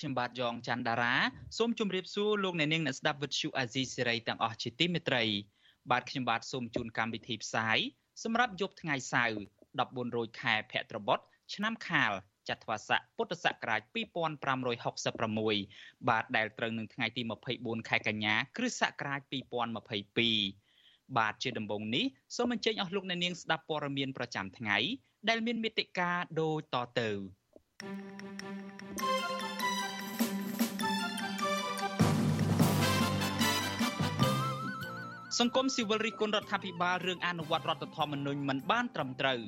ខ្ញុំបាទយ៉ងច័ន្ទដារាសូមជម្រាបសួរលោកអ្នកនាងអ្នកស្ដាប់វិទ្យុអាស៊ីសេរីទាំងអស់ជាទីមេត្រី បាទខ្ញុំបាទសូមជូនកម្មវិធីផ្សាយសម្រាប់យប់ថ្ងៃសៅរ៍14រោចខែភទ្របទឆ្នាំខាលចត្វាស័កពុទ្ធសករាជ2566បាទដែលត្រូវនឹងថ្ងៃទី24ខែកញ្ញាគ្រិស្តសករាជ2022បាទជាដំបូងនេះសូមអញ្ជើញអស់លោកអ្នកនាងស្ដាប់ព័ត៌មានប្រចាំថ្ងៃដែលមានមេតិការដូចតទៅ thank you សង្គមស៊ីវិលរិះគន់រដ្ឋាភិបាលរឿងអនុវត្តរដ្ឋធម្មនុញ្ញមិនបានត្រឹមត្រូវ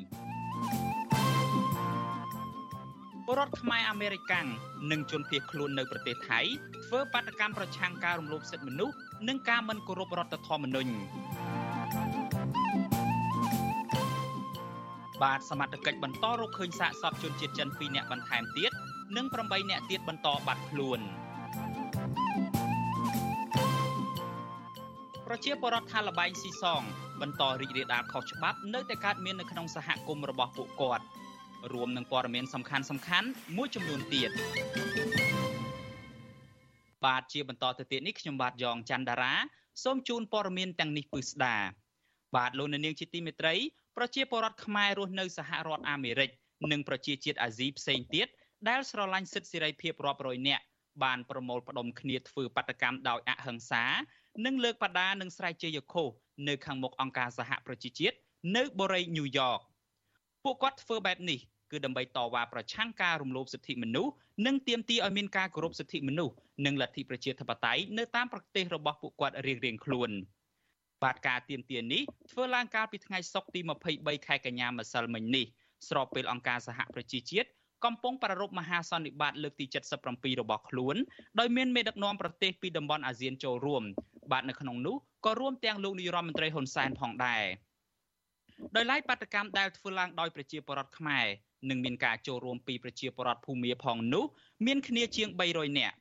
ពលរដ្ឋខ្មែរអាមេរិកាំងនិងជនភៀសខ្លួននៅប្រទេសថៃធ្វើបាតកម្មប្រឆាំងការរំលោភសិទ្ធិមនុស្សនិងការមិនគោរពរដ្ឋធម្មនុញ្ញបាទសមត្ថកិច្ចបន្តរកឃើញសាកសពជនជាតិចិន2នាក់បន្ថែមទៀតនិង8នាក់ទៀតបន្តបាត់ខ្លួន។ ប្រជាពលរដ្ឋថាលបែងស៊ីសង បន្តរីករាលដាលខុសច្បាប់នៅតែកើតមាននៅក្នុងសហគមន៍របស់ពួកគាត់រួមនឹងព័ត៌មានសំខាន់សំខាន់មួយចំនួនទៀតបាទជាបន្តទៅទៀតនេះខ្ញុំបាទយ៉ងច័ន្ទដារាសូមជូនព័ត៌មានទាំងនេះពឺស្ដាបាទលោកនាងជាទីមេត្រីប្រជាពលរដ្ឋខ្មែររស់នៅសហរដ្ឋអាមេរិកនិងប្រជាជាតិអាស៊ីផ្សេងទៀតដែលស្រឡាញ់សិទ្ធិសេរីភាពរាប់រយនាក់បានប្រមូលផ្ដុំគ្នាធ្វើបាតកម្មដោយអហិង្សា និងលើកបដានឹងស្រែកជ័យខុសនៅខាងមុខអង្គការសហប្រជាជាតិនៅបូរីញូវយ៉កពួកគាត់ធ្វើបែបនេះគឺដើម្បីតវ៉ាប្រឆាំងការរំលោភសិទ្ធិមនុស្សនិងទាមទារឲ្យមានការគោរពសិទ្ធិមនុស្សនិងលទ្ធិប្រជាធិបតេយ្យនៅតាមប្រទេសរបស់ពួកគាត់រៀងៗខ្លួនបាទការទាមទារនេះធ្វើឡើងកាលពីថ្ងៃសុក្រទី23ខែកញ្ញាម្សិលមិញនេះស្របពេលអង្គការសហប្រជាជាតិកំពុងប្រារព្ធមហាសន្និបាតលើកទី77របស់ខ្លួនដោយមានមេដឹកនាំប្រទេសពីតំបន់អាស៊ានចូលរួម បាទនៅក្នុងនោះក៏រួមទាំងលោកនាយរដ្ឋមន្ត្រីហ៊ុនសែនផងដែរដោយឡែកបាតកម្មដែលធ្វើឡើងដោយប្រជាពលរដ្ឋខ្មែរនិងមានការចូលរួមពីប្រជាពលរដ្ឋភូមាផងនោះមានគ្នាជាង300នាក់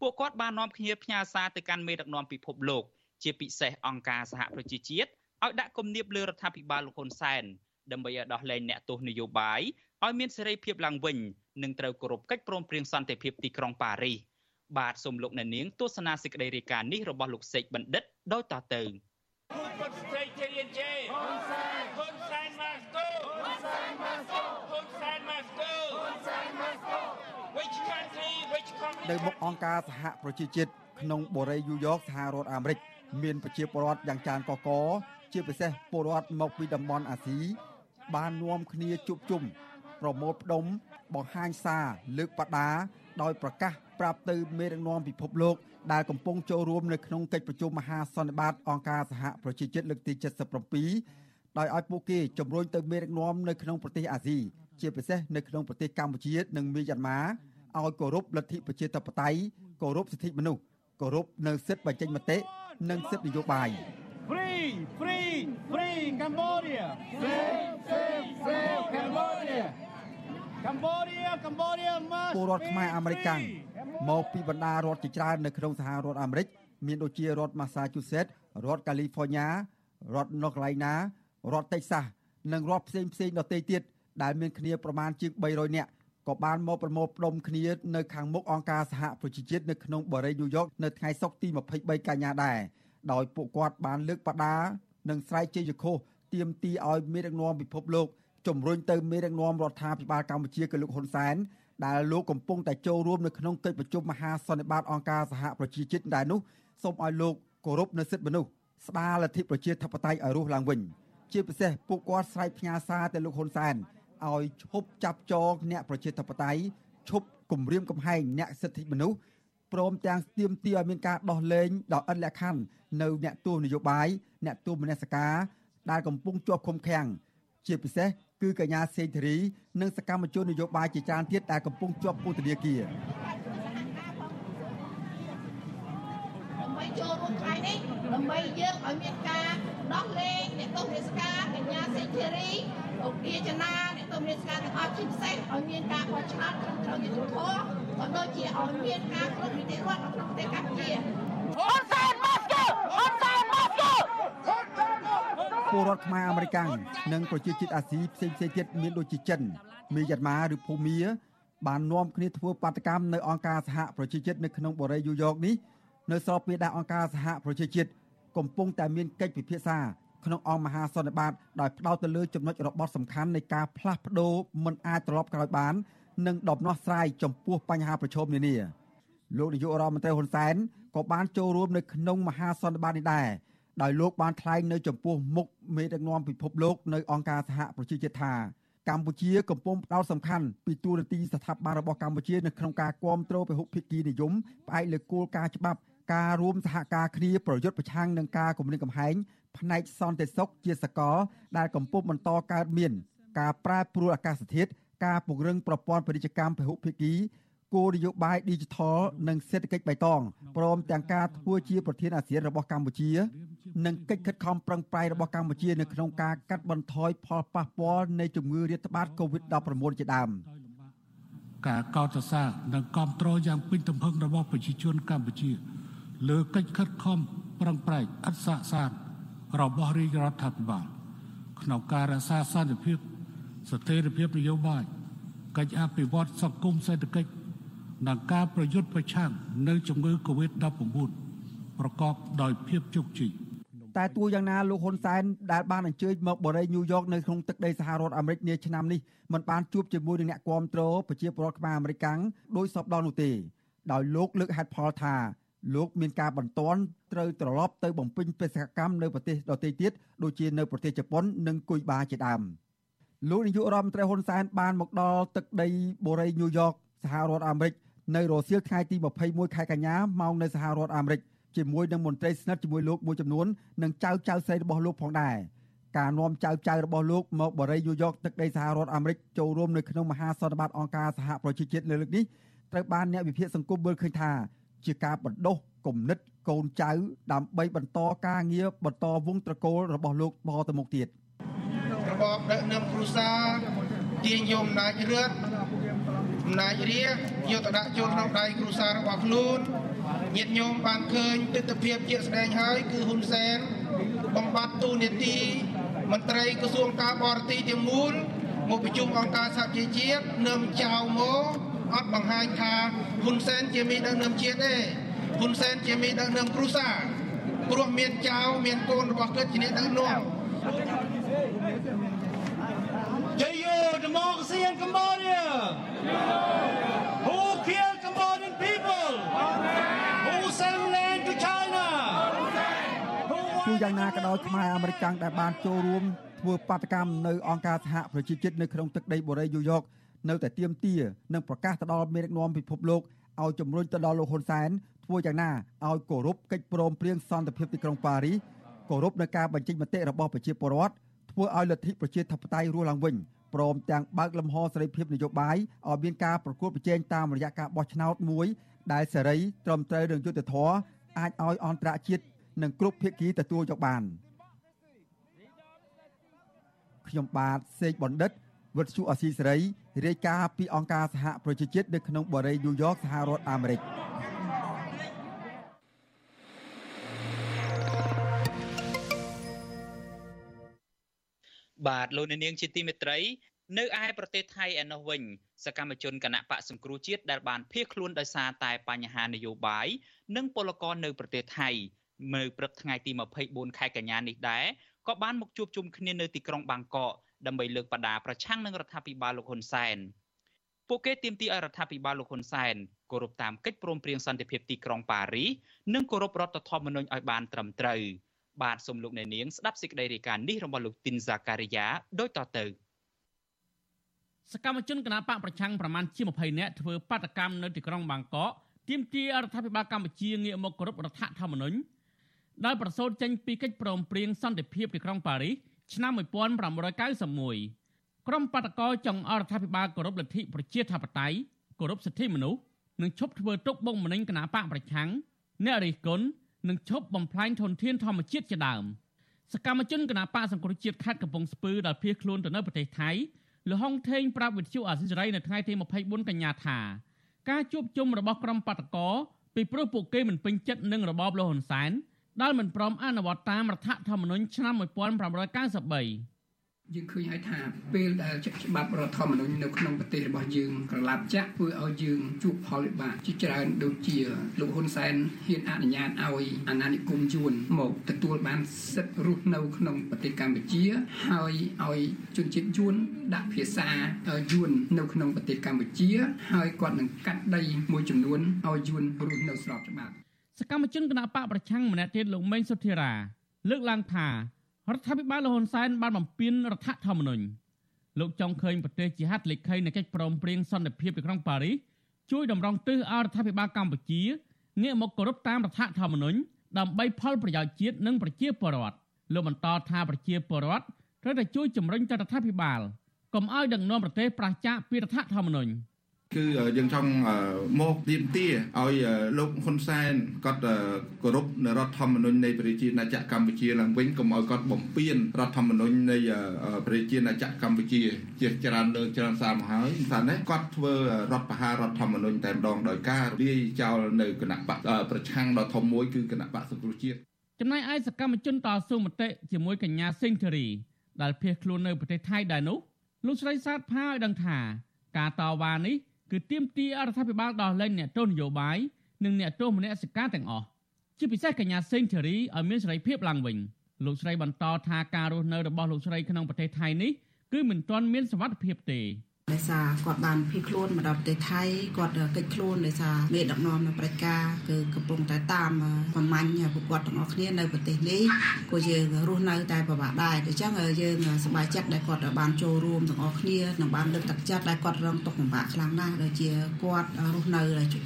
ពួកគាត់បាននាំគ្នាផ្ញើសារទៅកាន់មេដឹកនាំពិភពលោក ជាពិសេសអង្គការសហប្រជាជាតិឲ្យដាក់គំនាបលើរដ្ឋាភិបាលលោកហ៊ុនសែនដើម្បីឲ្យដោះលែងអ្នកទោសនយោបាយឲ្យមានសេរីភាពឡើងវិញនិងត្រូវគោរពកិច្ចព្រមព្រៀងសន្តិភាពទីក្រុងប៉ារីស បាទសូមលោកអ្នកនាងទស្សនាសេចក្តីរាយការណ៍នេះរបស់លោកសេកបណ្ឌិតដោយតទៅពុតស្ត្រីជារៀនជេហ៊ុនសែនហ៊ុនសែនម៉ាស្កូហ៊ុនសែនម៉ាស្កូហ៊ុនសែនម៉ាស្កូហ៊ុនសែនម៉ាស្កូ Which country which country នៅមុខអង្គការសហប្រជាជាតិក្នុងបូរីយូយ៉កសហរដ្ឋអាមេរិកមានប្រជាពលរដ្ឋយ៉ាងច្រើនកកជាពិសេសពលរដ្ឋមកពីតំបន់អាស៊ីបាននាំគ្នាជួបជុំប្រមូលផ្ដុំបង្ហាញសារលើកបដា ដោយប្រកាសប្រាប់ទៅមេដឹកនាំពិភពលោកដែលកំពុងចូលរួមនៅក្នុងកិច្ចប្រជុំមហាសន្និបាតអង្គការសហប្រជាជាតិលើកទី77ដោយឲ្យពួកគេជំរុញទៅមេដឹកនាំនៅក្នុងប្រទេសអាស៊ីជាពិសេសនៅក្នុងប្រទេសកម្ពុជានិងមីយ៉ាន់ម៉ាឲ្យគោរពលទ្ធិប្រជាធិបតេយ្យគោរពសិទ្ធិមនុស្សគោរពនៅសិទ្ធិបញ្ចេញមតិនិងសិទ្ធិនយោបាយ Free free free Cambodia save save save Cambodia កម្ពុជាកម្ពុជាមកពលរដ្ឋខ្មែរអាមេរិកាំងមកពីបណ្ដារដ្ឋជាច្រើននៅក្នុងសហរដ្ឋអាមេរិកមានដូចជារដ្ឋ Massachusetts រដ្ឋ California រដ្ឋ North Carolina រដ្ឋ Texas និងរដ្ឋផ្សេងផ្សេងដទៃទៀតដែលមានគ្នាប្រមាណជាង300នាក់ក៏បានមកប្រមូលផ្ដុំគ្នានៅខាងមុខអង្គការសហប្រជាជាតិនៅក្នុងបរិយាញូវយ៉កនៅថ្ងៃសុក្រទី23កញ្ញាដែរដោយពួកគាត់បានលើកបដានិងស្រែកជ័យយខុសទាមទារឲ្យមេដឹកនាំពិភពលោក ជំរុញទៅមេដឹកនាំរដ្ឋាភិបាលកម្ពុជាគឺលោកហ៊ុនសែនដែលលោកកំពុងតែចូលរួមនៅក្នុងកិច្ចប្រជុំមហាសន្និបាតអង្គការសហប្រជាជាតិដែរនោះសូមឲ្យលោកគោរពនៅសិទ្ធិមនុស្សស្ដារលទ្ធិប្រជាធិបតេយ្យឲ្យរស់ឡើងវិញជាពិសេសពួកគាត់ស្រែកផ្ញើសារទៅលោកហ៊ុនសែនឲ្យឈប់ចាប់ចងអ្នកប្រជាធិបតេយ្យឈប់គំរាមកំហែងអ្នកសិទ្ធិមនុស្សព្រមទាំងស្ទាមទារឲ្យមានការដោះលែងដោយឥតលក្ខខណ្ឌនៅអ្នកទោសនយោបាយអ្នកទោសមនសិការដែលកំពុងជាប់ឃុំឃាំងជាពិសេស គឺកញ្ញាសេងធារីនិងសកម្មជននយោបាយជាច្រើនទៀតដែលកំពុងជាប់ពន្ធនាគារដើម្បីយើងឲ្យមានការដោះលែងអ្នកទោសរាជការកញ្ញាសេដ្ឋារីឧទាចនាអ្នកទោសរាជការទាំងអស់ជាពិសេសឲ្យមានការបោះឆ្នោតត្រឹមត្រូវយុត្តិធម៌ក៏ដូចជាឲ្យមានការគ្រប់នីតិរដ្ឋនៅក្នុងប្រទេសកម្ពុជាហ៊ុនសែនមកជើហ៊ុនសែនមកជើ ពលរដ្ឋខ្មែរអាមេរិកាំងនិងប្រជាជាតិអាស៊ីផ្សេងៗទៀតមានដូចជាចិនមីយ៉ាន់ម៉ាឬភូមាបាននាំគ្នាធ្វើបាតកម្មនៅអង្គការសហប្រជាជាតិនៅក្នុងបរិយាញូវយ៉កនេះនៅស្របពេលដែលអង្គការសហប្រជាជាតិកំពុងតែមានកិច្ចពិភាក្សាក្នុងអង្គមហាសន្និបាតដោយផ្ដោតទៅលើចំណុចរបត់សំខាន់នៃការផ្លាស់ប្ដូរមិនអាចត្រឡប់ក្រោយបាន និងដំណោះស្រាយចំពោះបញ្ហាប្រឈមនានាលោកនាយករដ្ឋមន្ត្រីហ៊ុនសែនក៏បានចូលរួមនៅក្នុងមហាសន្និបាតនេះដែរ ដោយលោកបានថ្លែងនៅចំពោះមុខមេដឹកនាំពិភពលោកនៅអង្គការសហប្រជាជាតិថាកម្ពុជាកំពុងផ្ដោតសំខាន់ពីទូរនទីស្ថាប័នរបស់កម្ពុជានៅក្នុងការគ្រប់គ្រងពហុភាគីនិយមផ្អែកលើគោលការណ៍ច្បាប់ការរួមសហការគ្នាប្រយុទ្ធប្រឆាំងនឹងការគំរាមកំហែងផ្នែកសន្តិសុខជាសកលដែលកំពុងបន្តកើតមាន ការប្រែប្រួលអាកាសធាតុការពង្រឹងប្រព័ន្ធពាណិជ្ជកម្មពហុភាគី គោលនយោបាយ Digital និងសេដ្ឋកិច្ចបៃតងព្រមទាំងការធ្វើជាប្រធានអាស៊ានរបស់កម្ពុជា និងកិច្ចខិតខំប្រឹងប្រែងរបស់កម្ពុជានៅក្នុងការកាត់បន្ថយផលប៉ះពាល់នៃជំងឺរាតត្បាត COVID-19 ជាដើមការកោតសរសើរនិងគ្រប់គ្រងយ៉ាងពេញទំហឹងរបស់ប្រជាជនកម្ពុជា លើកិច្ចខិតខំប្រឹងប្រែងអត់សាកសានរបស់រាជរដ្ឋាភិបាលក្នុងការរក្សាសន្តិភាពស្ថិរភាពនយោបាយកិច្ចអភិវឌ្ឍសង្គមសេដ្ឋកិច្ច និងការប្រយុទ្ធប្រឆាំងនឹងជំងឺ Covid-19 ប្រកបដោយភាពជោគជ័យតែទោះយ៉ាងណាលោកហ៊ុនសែនដែលបានអញ្ជើញមកបរិយាញូវយ៉កនៅក្នុងទឹកដីសហរដ្ឋអាមេរិកនាឆ្នាំនេះមិនបានជួបជាមួយនឹងអ្នកគាំទ្រប្រជាពលរដ្ឋខ្មែរអាមេរិកាំងដោយសពដល់នោះទេដោយលោកលើកហេតុផលថាលោកមានការបន្ទាន់ត្រូវត្រឡប់ទៅបំពេញបេសកកម្មនៅប្រទេសដទៃទៀតដូចជានៅប្រទេសជប៉ុននិងគុយបាជាដើមលោកនាយករដ្ឋមន្ត្រីហ៊ុនសែនបានមកដល់ទឹកដីបូរីញូវយ៉កសហរដ្ឋអាមេរិក នៅរសៀលថ្ងៃទី21ខែកញ្ញាម៉ោងនៅសហរដ្ឋអាមេរិកជាមួយនឹងមន្ត្រីស្និទ្ធជាមួយលោកមួយចំនួននិងចៅចៅស្រីរបស់លោកផងដែរការនាំចៅចៅរបស់លោកមកបរិយាញូវយ៉កទឹកដីសហរដ្ឋអាមេរិកចូលរួមនៅក្នុងមហាសន្និបាតអង្គការសហប្រជាជាតិលើកនេះត្រូវបានអ្នកវិភាគសង្គមមើលឃើញថាជាការបណ្ដុះគំនិតកូនចៅដើម្បីបន្តការងារបន្តវងត្រកូលរបស់លោកបន្តទៅមុខទៀតរបបដឹកនាំគ្រួសារទាញយកអំណាចរដ្ឋ អំណាចរាជយកទៅដាក់ចូលក្នុងដៃគ្រួសាររបស់ខ្លួនញាតិញោមបានឃើញទស្សនវិជ្ជាជាក់ស្ដែងហើយគឺហ៊ុនសែនបំបត្តិទូនាទីមន្ត្រីក្រសួងការបរទេសទាំងមូលមកប្រជុំអង្គការសហជីវជាតិនាំចៅមកអត់បង្ហាញថាហ៊ុនសែនជាមេដឹកនាំជាតិទេហ៊ុនសែនជាមេដឹកនាំគ្រួសារព្រោះមានចៅមានកូនរបស់គាត់ជាអ្នកដឹកនាំ Jayo democracy in Cambodia. Who killed Cambodian people? Who sent land to China? ទោះយ៉ាងណាក៏ដោយខ្មែរអាមេរិកដែលបានចូលរួមធ្វើបាតកម្មនៅអង្គការសហប្រជាជាតិនៅក្នុងទឹកដីបូរីញូវយ៉កនៅតែទៀមទានិងប្រកាសទៅដល់មេដឹកនាំពិភពលោកឲ្យជំរុញទៅដល់លោកហ៊ុនសែនធ្វើយ៉ាងណាឲ្យគោរពកិច្ចព្រមព្រៀងសន្តិភាពទីក្រុងប៉ារីសគោរពនៅការបញ្ចេញមតិរបស់ប្រជាពលរដ្ឋធ្វើឲ្យលទ្ធិប្រជាធិបតេយ្យរស់ឡើងវិញ ព្រមទាំងបើកលំហសេរីភាពនយោបាយឲ្យមានការប្រកួតប្រជែងតាមរយៈការបោះឆ្នោតមួយដែលសេរីត្រឹមត្រូវនឹងយុត្តិធម៌អាចឲ្យអន្តរជាតិនិងគ្រប់ភាគីទទួលយកបានខ្ញុំបាទសេកបណ្ឌិតវិទ្យុអស៊ីសេរីរាយការណ៍ពីអង្គការសហប្រជាជាតិនៅក្នុងបរិយាញូវយ៉កសហរដ្ឋអាមេរិក បាទលោកនាងជាទីមេត្រី នៅឯប្រទេសថៃឯណោះវិញសកម្មជនគណៈបកសង្គ្រោះជាតិដែលបានភៀសខ្លួនដោយសារតែបញ្ហានយោបាយនិងពលករនៅប្រទេសថៃនៅព្រឹកថ្ងៃទី24ខែកញ្ញានេះដែរក៏បានមកជួបជុំគ្នានៅទីក្រុងបាងកកដើម្បីលើកបដាប្រឆាំងនឹងរដ្ឋាភិបាលលោកហ៊ុនសែនពួកគេទាមទារឲ្យរដ្ឋាភិបាលលោកហ៊ុនសែនគោរពតាមកិច្ចព្រមព្រៀងសន្តិភាពទីក្រុងប៉ារីសនិងគោរពរដ្ឋធម្មនុញ្ញឲ្យបានត្រឹមត្រូវ បាទសូមលោកអ្នកនាងស្ដាប់សេចក្តីរាយការណ៍នេះរបស់លោកទីនហ្សាការីយ៉ាដូចតទៅសកម្មជនគណបកប្រឆាំងប្រមាណជា20នាក់ធ្វើបាតកម្មនៅទីក្រុងបាងកកទាមទាររដ្ឋាភិបាលកម្ពុជាងាកមកគោរពរដ្ឋធម្មនុញ្ញដែលប្រសូតចេញពីកិច្ចព្រមព្រៀងសន្តិភាពទីក្រុងប៉ារីសឆ្នាំ1991ក្រុមបាតកោចង់អរដ្ឋាភិបាលគោរពលទ្ធិប្រជាធិបតេយ្យគោរពសិទ្ធិមនុស្សនិងឈប់ធ្វើទុកបុកម្នេញគណបកប្រឆាំងអ្នករិះគន់ និងឈប់បំផ្លាញធនធានធម្មជាតិជាដើមសកម្មជនគណបកសង្គ្រោះជាតិខេត្តកំពង់ស្ពឺដែលភៀសខ្លួនទៅនៅប្រទេសថៃលហុងថេងប្រាប់វិទ្យុអាស៊ីសេរីនៅថ្ងៃទី24កញ្ញាថាការជួបជុំរបស់ក្រុមបាតកោពីព្រោះពួកគេមិនពេញចិត្តនឹងរបបលហ៊ុនសែនដែលមិនព្រមអនុវត្តតាមរដ្ឋធម្មនុញ្ញឆ្នាំ1993 យើងឃើញហើយថាពេលដែលច្បាប់រដ្ឋធម្មនុញ្ញនៅក្នុងប្រទេសរបស់យើងក្រឡាប់ចាក់ធ្វើឲ្យយើងជួបផលវិបាកជាច្រើនដូចជាលោកហ៊ុនសែនហ៊ានអនុញ្ញាតឲ្យអាណានិគមយួនមកទទួលបានសិទ្ធិរស់នៅក្នុងប្រទេសកម្ពុជា ហើយឲ្យជនជាតិយួនដាក់ភាសាយួននៅក្នុងប្រទេសកម្ពុជា ហើយគាត់នឹងកាត់ដីមួយចំនួនឲ្យយួនរស់នៅស្របច្បាប់សកម្មជនគណបកប្រឆាំងម្នាក់ទៀតលោកមេងសុធារាលើកឡើងថា រដ្ឋាភិបាលលហ៊ុនសែនបានបំពេញរដ្ឋធម្មនុញ្ញលោកចង់ឃើញប្រទេសជាហត្ថលេខីនៃកិច្ចព្រមព្រៀងសន្តិភាពទីក្រុងប៉ារីសជួយតម្រង់ទិសឲ្យរដ្ឋាភិបាលកម្ពុជាងាកមកគោរពតាមរដ្ឋធម្មនុញ្ញដើម្បីផលប្រយោជន៍ជាតិនិងប្រជាពលរដ្ឋលោកបន្តថាប្រជាពលរដ្ឋត្រូវតែជួយជំរុញទៅរដ្ឋាភិបាលកុំឲ្យដឹកនាំប្រទេសប្រឆាចពីរដ្ឋធម្មនុញ្ញ គឺយើងចង់មកទៀមទាឲ្យលោកហ៊ុនសែនគាត់គោរពនៅរដ្ឋធម្មនុញ្ញនៃប្រជាណាចក្រកម្ពុជាឡើងវិញកុំឲ្យគាត់បំពានរដ្ឋធម្មនុញ្ញនៃប្រជាណាចក្រកម្ពុជាជាច្រើនលើកច្រើនសារមកហើយថានេះគាត់ធ្វើរដ្ឋប្រហាររដ្ឋធម្មនុញ្ញតែម្ដងដោយការរាយចោលនៅគណៈបកប្រឆាំងដ៏ធំមួយគឺគណៈបកសង្គ្រោះជាតិចំណែកឯសកម្មជនតស៊ូមតិជាមួយកញ្ញាសេងធារីដែលភៀសខ្លួននៅប្រទេសថៃដែរនោះលោកស្រីសាទផាឲ្យដឹងថាការតវ៉ានេះ គឺទាមទាររដ្ឋាភិបាលដោះលែងអ្នកទោសនយោបាយនិងអ្នកទោសមនសិការទាំងអស់ជាពិសេសកញ្ញាសេងធារីឲ្យមានសេរីភាពឡើងវិញលោកស្រីបន្តថាការរស់នៅរបស់លោកស្រីក្នុងប្រទេសថៃនេះគឺមិនទាន់មានសុវត្ថិភាពទេ ដោយសារគាត់បានភៀសខ្លួនមកដល់ប្រទេសថៃគាត់កិច្ចខ្លួនដោយសារមេដឹកនាំនៅប្រជាការគឺកំពុងតែតាមប្រមាញ់ពួកគាត់ទាំងអស់គ្នានៅប្រទេសនេះក៏យើងរស់នៅតែពិបាកដែរដូច្នេះយើងសប្បាយចិត្តដែលគាត់បានចូលរួមទាំងអស់គ្នានិងបានលើកទឹកចិត្តដែលគាត់រងទុក្ខលំបាកខ្លាំងណាស់ដូចជាគាត់រស់នៅ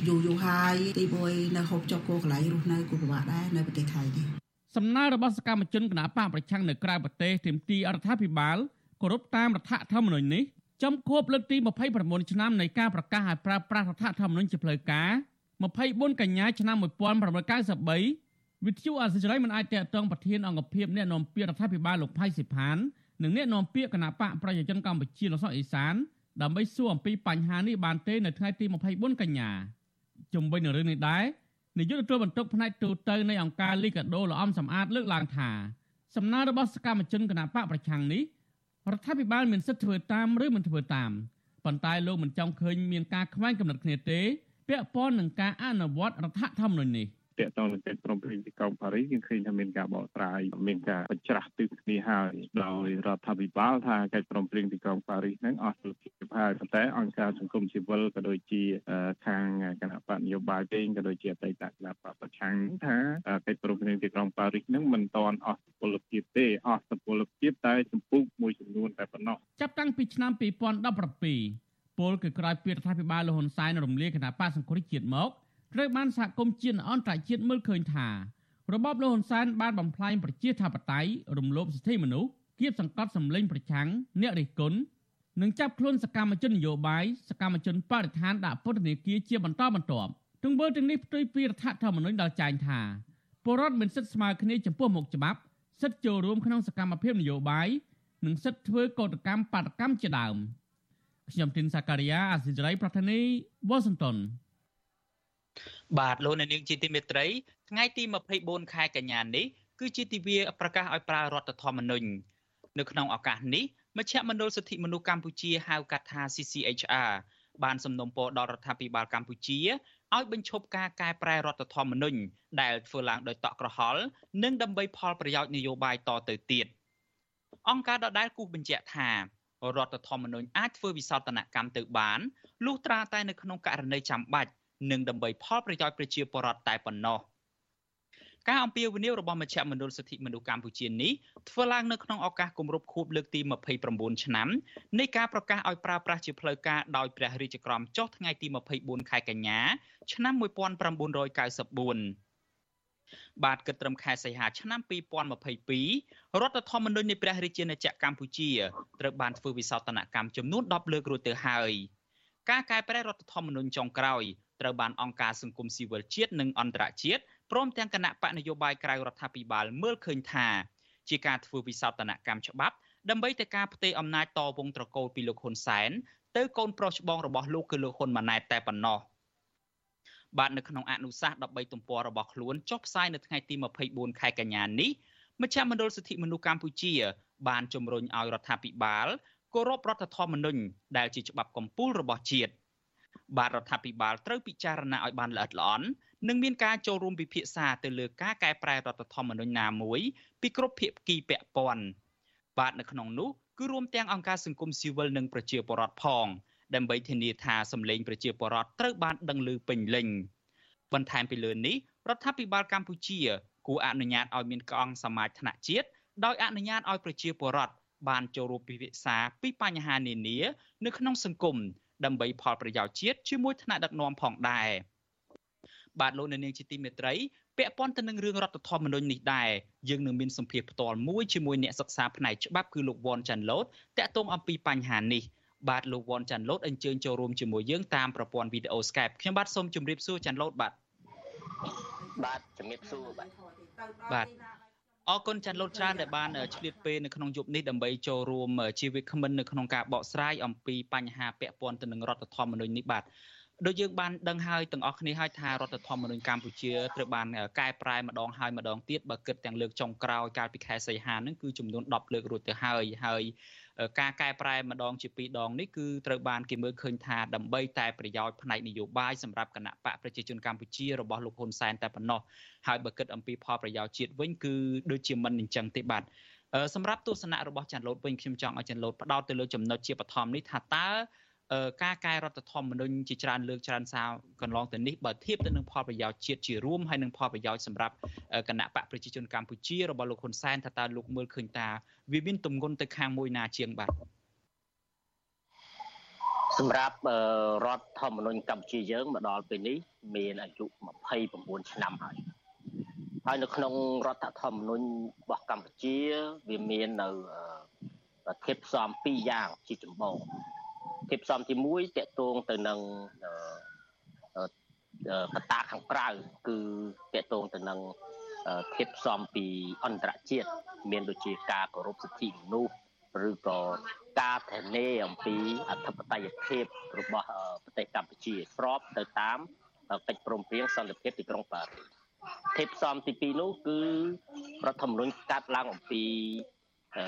យូរយូរហើយទីមួយនៅហូបចុកគោកន្លែងរស់នៅក៏ពិបាកដែរនៅប្រទេសថៃនេះសំណើរបស់សកម្មជនគណបកប្រឆាំងនៅក្រៅប្រទេសទាមទាររដ្ឋាភិបាលគោរពតាមរដ្ឋធម្មនុញ្ញនេះ ចំខួបលើកទី29ឆ្នាំនៃការប្រកាសឲ្យប្រើប្រាស់រដ្ឋធម្មនុញ្ញជាផ្លូវការ24កញ្ញាឆ្នាំ1993វិទ្យុអសិរ័យមិនអាចតេតងប្រធានអង្គភិបអ្នកនាំពាក្យរដ្ឋាភិបាលលោកផៃសិផាននិងអ្នកនាំពាក្យគណៈបកប្រជាជនកម្ពុជាលោកសុកអេសានដើម្បីសួរអំពីបញ្ហានេះបានទេនៅថ្ងៃទី24កញ្ញាជំវិញនឹងរឿងនេះដែរនាយកទទួលបន្ទុកផ្នែកទូតទៅនៃអង្គការលីកាដូលោកអំសំអាតលើកឡើងថាសំណើរបស់សកម្មជនគណៈបកប្រឆាំងនេះ រដ្ឋាភិបាលមានសិទ្ធិធ្វើតាមឬមិនធ្វើតាមប៉ុន្តែលោកមិនចង់ឃើញមានការខ្វែងគំនិតគ្នាទេពាក់ព័ន្ធនឹងការអនុវត្តរដ្ឋធម្មនុញ្ញនេះ។ តកតងនឹងកិច្ចព្រមព្រៀងទីក្រុងប៉ារីសយើងឃើញថាមានការបកស្រាយមានការបញ្ច្រាស់ទិសគ្នាហើយដោយរដ្ឋាភិបាលថាកិច្ចព្រមព្រៀងទីក្រុងប៉ារីសនឹងអស់ពលភាពហើយប៉ុន្តែអង្គការសង្គមស៊ីវិលក៏ដូចជាខាងគណៈបកនយោបាយវិញក៏ដូចជាអតីតគណៈបកប្រឆាំងថាកិច្ចព្រមព្រៀងទីក្រុងប៉ារីសនឹងមិនទាន់អស់ពលភាពទេអស់ពលភាពតែចម្ពោះមួយចំនួនតែប៉ុណ្ណោះចាប់តាំងពីឆ្នាំ2017ពលគឺក្រោយពីរដ្ឋាភិបាលលហ៊ុនសែនរំលាយគណៈបកសង្គ្រោះជាតិមក ត្រូវបានសហគមន៍ជាតិអន្តរជាតិមើលឃើញថារបបលហ៊ុនសែនបានបំផ្លាញប្រជាធិបតេយ្យរំលោភសិទ្ធិមនុស្សគៀបសង្កត់សម្លេងប្រឆាំងអ្នករិះគន់និងចាប់ខ្លួនសកម្មជននយោបាយសកម្មជនបរិស្ថានដាក់ពន្ធនាគារជាបន្តបន្ទាប់ទង្វើទាំងនេះផ្ទុយពីរដ្ឋធម្មនុញ្ញដល់ចែងថាពលរដ្ឋមានសិទ្ធិស្មើគ្នាចំពោះមុខច្បាប់សិទ្ធិចូលរួមក្នុងសកម្មភាពនយោបាយនិងសិទ្ធិធ្វើកោតកម្មបាតកម្មជាដើមខ្ញុំទីនសាការីយ៉ាអសិរ័យប្រធានីវ៉ាស៊ីនតោន បាទលោកអ្នកនាងជាទីមេត្រីថ្ងៃទី24ខែកញ្ញានេះគឺជាទិវាប្រកាសឲ្យប្រើរដ្ឋធម្មនុញ្ញនៅក្នុងឱកាសនេះមជ្ឈមណ្ឌលសិទ្ធិមនុស្សកម្ពុជាហៅកាត់ថា CCHR បានសំណូមពរដល់រដ្ឋាភិបាលកម្ពុជាឲ្យបញ្ឈប់ការកែប្រែរដ្ឋធម្មនុញ្ញដែលធ្វើឡើងដោយតក់ក្រហល់និងដើម្បីផលប្រយោជន៍នយោបាយតទៅទៀតអង្គការដដែលគូសបញ្ជាក់ថារដ្ឋធម្មនុញ្ញអាចធ្វើវិសោធនកម្មទៅបានលុះត្រាតែនៅក្នុងករណីចាំបាច់ និងដើម្បីផលប្រយោជន៍ប្រជាពលរដ្ឋតែប៉ុណ្ណោះការអំពាវនាវរបស់មជ្ឈមណ្ឌលសិទ្ធិមនុស្សកម្ពុជានេះធ្វើឡើងនៅក្នុងឱកាសគម្រប់ខួបលើកទី29ឆ្នាំនៃការប្រកាសឲ្យប្រើប្រាស់ជាផ្លូវការដោយព្រះរាជក្រមចុះថ្ងៃទី24ខែកញ្ញាឆ្នាំ1994បាទគិតត្រឹមខែសីហាឆ្នាំ2022រដ្ឋធម្មនុញ្ញនៃព្រះរាជាណាចក្រកម្ពុជាត្រូវបានធ្វើវិសោធនកម្មចំនួន10លើករួចទៅហើយការកែប្រែរដ្ឋធម្មនុញ្ញចុងក្រោយ ត្រូវបានអង្គការសង្គមស៊ីវិលជាតិនិងអន្តរជាតិព្រមទាំងគណៈបកនយោបាយក្រៅរដ្ឋាភិបាលមើលឃើញថា ជាការធ្វើវិសោធនកម្មច្បាប់ដើម្បីតែការផ្ទេរអំណាចតវងត្រកូលពីលោកហ៊ុនសែនទៅកូនប្រុសច្បងរបស់លោកគឺលោកហ៊ុនម៉ាណែតតែប៉ុណ្ណោះបាទនៅក្នុងអនុសាសន៍13ទំព័ររបស់ខ្លួនចុះផ្សាយនៅថ្ងៃទី24ខែកញ្ញានេះមជ្ឈមណ្ឌលសិទ្ធិមនុស្សកម្ពុជា បានជំរុញឲ្យរដ្ឋាភិបាលគោរពរដ្ឋធម្មនុញ្ញដែលជាច្បាប់កម្ពុជារបស់ជាតិ បាទរដ្ឋាភិបាលត្រូវពិចារណាឲ្យបានល្អិតល្អន់និងមានការចូលរួមពិភាក្សាទៅលើការកែប្រែរដ្ឋធម្មនុញ្ញណាមួយពីគ្រប់ភាគីពាក់ព័ន្ធបាទនៅក្នុងនោះគឺរួមទាំងអង្គការសង្គមស៊ីវិលនិងប្រជាពលរដ្ឋផង ដើម្បីធានាថាសម្លេងប្រជាពលរដ្ឋត្រូវបានដឹងឮពេញលេញបន្ថែមពីលើនេះរដ្ឋាភិបាលកម្ពុជាគួរអនុញ្ញាតឲ្យមានកងសមាជថ្នាក់ជាតិដោយអនុញ្ញាតឲ្យប្រជាពលរដ្ឋបានចូលរួមពិភាក្សាពីបញ្ហានានា នៅក្នុងសង្គម ដើម្បីផលប្រយោជន៍ជាតិជាមួយថ្នាក់ដឹកនាំផងដែរបាទលោកនៅនាងជាទីមេត្រីពាក់ព័ន្ធទៅនឹងរឿងរដ្ឋធម្មនុញ្ញនេះដែរយើងនឹងមានសម្ភារផ្ទាល់មួយជាមួយអ្នកសិក្សាផ្នែកច្បាប់គឺលោកវ៉ាន់ចាន់ឡូតតាក់ទងអំពីបញ្ហានេះបាទលោកវ៉ាន់ចាន់ឡូតអញ្ជើញចូលរួមជាមួយយើងតាមប្រព័ន្ធវីដេអូ Skype ខ្ញុំបាទសូមជម្រាបសួរចាន់ឡូតបាទបាទជំរាបសួរបាទបាទ អរគុណចាន់លូតច្រើនដែលបានឆ្លៀតពេលនៅក្នុងយប់នេះដើម្បីចូលរួមជាវិក្កាមិននៅក្នុងការបកស្រាយអំពីបញ្ហាពាក់ព័ន្ធទៅនឹងរដ្ឋធម្មនុញ្ញនេះបាទដូចយើងបានដឹងហើយទាំងអស់គ្នាហើយថារដ្ឋធម្មនុញ្ញកម្ពុជាត្រូវបានកែប្រែម្ដងហើយម្ដងទៀតបើគិតទាំងលើកចុងក្រោយកាលពីខែសីហានឹងគឺចំនួន10លើករួចទៅហើយហើយ ការកែប្រែម្ដងជាពីរដងនេះគឺត្រូវបានគេមើលឃើញថាដើម្បីតែប្រយោជន៍ផ្នែកនយោបាយសម្រាប់គណៈបកប្រជាជនកម្ពុជារបស់លោកហ៊ុនសែនតែប៉ុណ្ណោះហើយបើគិតអំពីផលប្រយោជន៍ជាតិវិញគឺដូចជាមិនអញ្ចឹងទេបាទសម្រាប់ទស្សនៈរបស់ចាន់ឡូតវិញខ្ញុំចង់ឲ្យចាន់ឡូតផ្ដោតទៅលើចំណុចជាបឋមនេះថាតើ ការកែរដ្ឋធម្មនុញ្ញជាច្រើនលើកច្រើនសារកន្លងទៅនេះបើធៀបទៅនឹងផលប្រយោជន៍ជាតិជារួមហើយនឹងផលប្រយោជន៍សម្រាប់គណៈបកប្រជាជនកម្ពុជារបស់លោកហ៊ុនសែនថាតើលោកមើលឃើញថាវាមានទម្ងន់ទៅខាងមួយណាជាងបាទសម្រាប់រដ្ឋធម្មនុញ្ញកម្ពុជាយើងមកដល់ពេលនេះមានអាយុ29ឆ្នាំហើយហើយនៅក្នុងរដ្ឋធម្មនុញ្ញរបស់កម្ពុជាវាមាននៅប្រធានផ្សំពីរយ៉ាងជាចម្បង ធាតុផ្សំទី1តកតងទៅនឹងកតាខាងក្រៅគឺតកតងទៅនឹងធាតុផ្សំពីអន្តរជាតិមានដូចជាការគោរពសិទ្ធិមនុស្សឬក៏ការធានាអំពីអធិបតេយ្យភាពរបស់ប្រទេសកម្ពុជាស្របទៅតាមកិច្ចព្រមព្រៀងសន្តិភាពទីក្រុងប៉ារីសធាតុផ្សំទី2នោះគឺរដ្ឋធម្មនុញ្ញកាត់ឡើងអំពីអឺ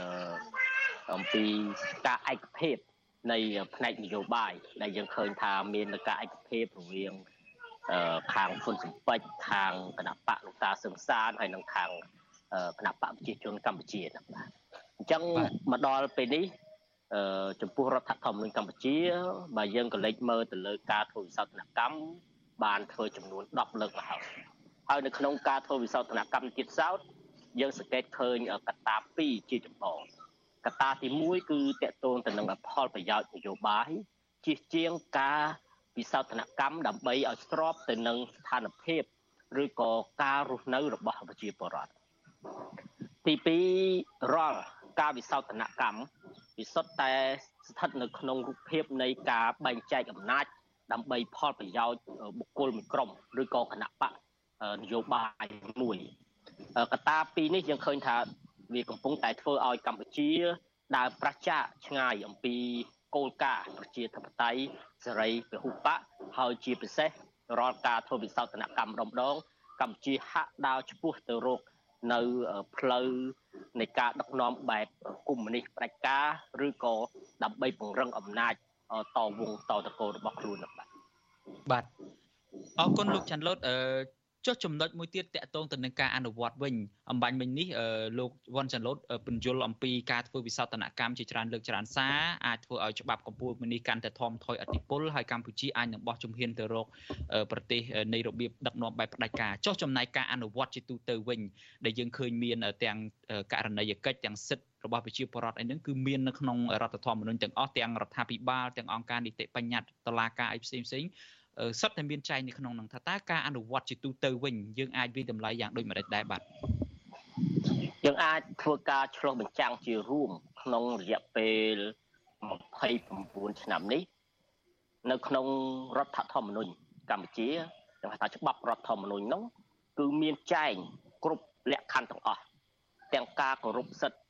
អំពីការឯកភាព នៃផ្នែកនយោបាយដែលយើងឃើញថាមានការឯកភាពរវាងខាងហ៊ុនសំពេចខាងគណៈបកលោកតាសឹងសានហើយនិងខាងគណៈបកប្រជាជនកម្ពុជាហ្នឹងបាទអញ្ចឹងមកដល់ពេលនេះចំពោះរដ្ឋធម្មនុញ្ញកម្ពុជាបើយើងក៏លេចមើលទៅលើការធ្វើវិសោធនកម្មបានធ្វើចំនួន10លើកមកហើយហើយនៅក្នុងការធ្វើវិសោធនកម្មទៀតសោតយើងសង្កេតឃើញកត្តា2ជាចម្បង កត្តាទី1គឺតកតងទៅនឹងផលប្រយោជន៍នយោបាយជាជាងការវិសោធនកម្មដើម្បីឲ្យស្របទៅនឹងស្ថានភាពឬក៏ការរស់នៅរបស់ប្រជាពលរដ្ឋទី2រាល់ការវិសោធនកម្មវាសុទ្ធតែស្ថិតនៅក្នុងរូបភាពនៃការបែងចែកអំណាចដើម្បីផលប្រយោជន៍បុគ្គលមួយក្រុមឬក៏គណៈបកនយោបាយមួយកត្តាពីរនេះយើងឃើញថា វាកំពុងតែធ្វើឲ្យកម្ពុជាដើរប្រឆាឆ្ងាយអំពីគោលការណ៍ប្រជាធិបតេយ្យសេរីពហុបកហើយជាពិសេសរាល់ការធ្វើវិសោធនកម្មម្ដងកម្ពុជាហាក់ដើរឆ្ពោះទៅរកនៅផ្លូវនៃការដឹកនាំបែបកុម្មុយនីសផ្ដាច់ការឬក៏ដើម្បីពង្រឹងអំណាចតវងតតកោរបស់ខ្លួនបាទបាទអរគុណលោកច័ន្ទលូតអឺ ចុះចំណុចមួយទៀតតកតងទៅនឹងការអនុវត្តវិញអំបញ្ញមិញនេះលោកវ៉ាន់ចាន់ឡូតពន្យល់អំពីការធ្វើវិសោធនកម្មជាច្រើនលើកច្រើនសារអាចធ្វើឲ្យច្បាប់កម្ពុជានេះកាន់តែធំថយអធិបុលហើយកម្ពុជាអាចនឹងបោះជំហានទៅរកប្រទេសនៃរបៀបដឹកនាំបែបផ្ដាច់ការចុះចំណែកការអនុវត្តជាទូទៅវិញដែលយើងឃើញមានទាំងករណីយកិច្ចទាំងសិទ្ធិរបស់ប្រជាពលរដ្ឋអីហ្នឹងគឺមាននៅក្នុងរដ្ឋធម្មនុញ្ញទាំងអស់ទាំងរដ្ឋាភិបាលទាំងអង្គការនីតិបញ្ញត្តិតឡាការអីផ្សេងផ្សេង សុទ្ធតែមានចែងនៅក្នុងនឹងថាតើការអនុវត្តជាទូទៅវិញយើងអាចវិតម្លៃយ៉ាងដូចម្តេចដែរបាទយើងអាចធ្វើការឆ្លោះបញ្ចាំងជារួមក្នុងរយៈពេល29ឆ្នាំនេះនៅក្នុងរដ្ឋធម្មនុញ្ញកម្ពុជាយើងហៅថាច្បាប់រដ្ឋធម្មនុញ្ញនោះគឺមានចែងគ្រប់លក្ខខណ្ឌទាំងអស់ទាំងការគោរពសិទ្ធិ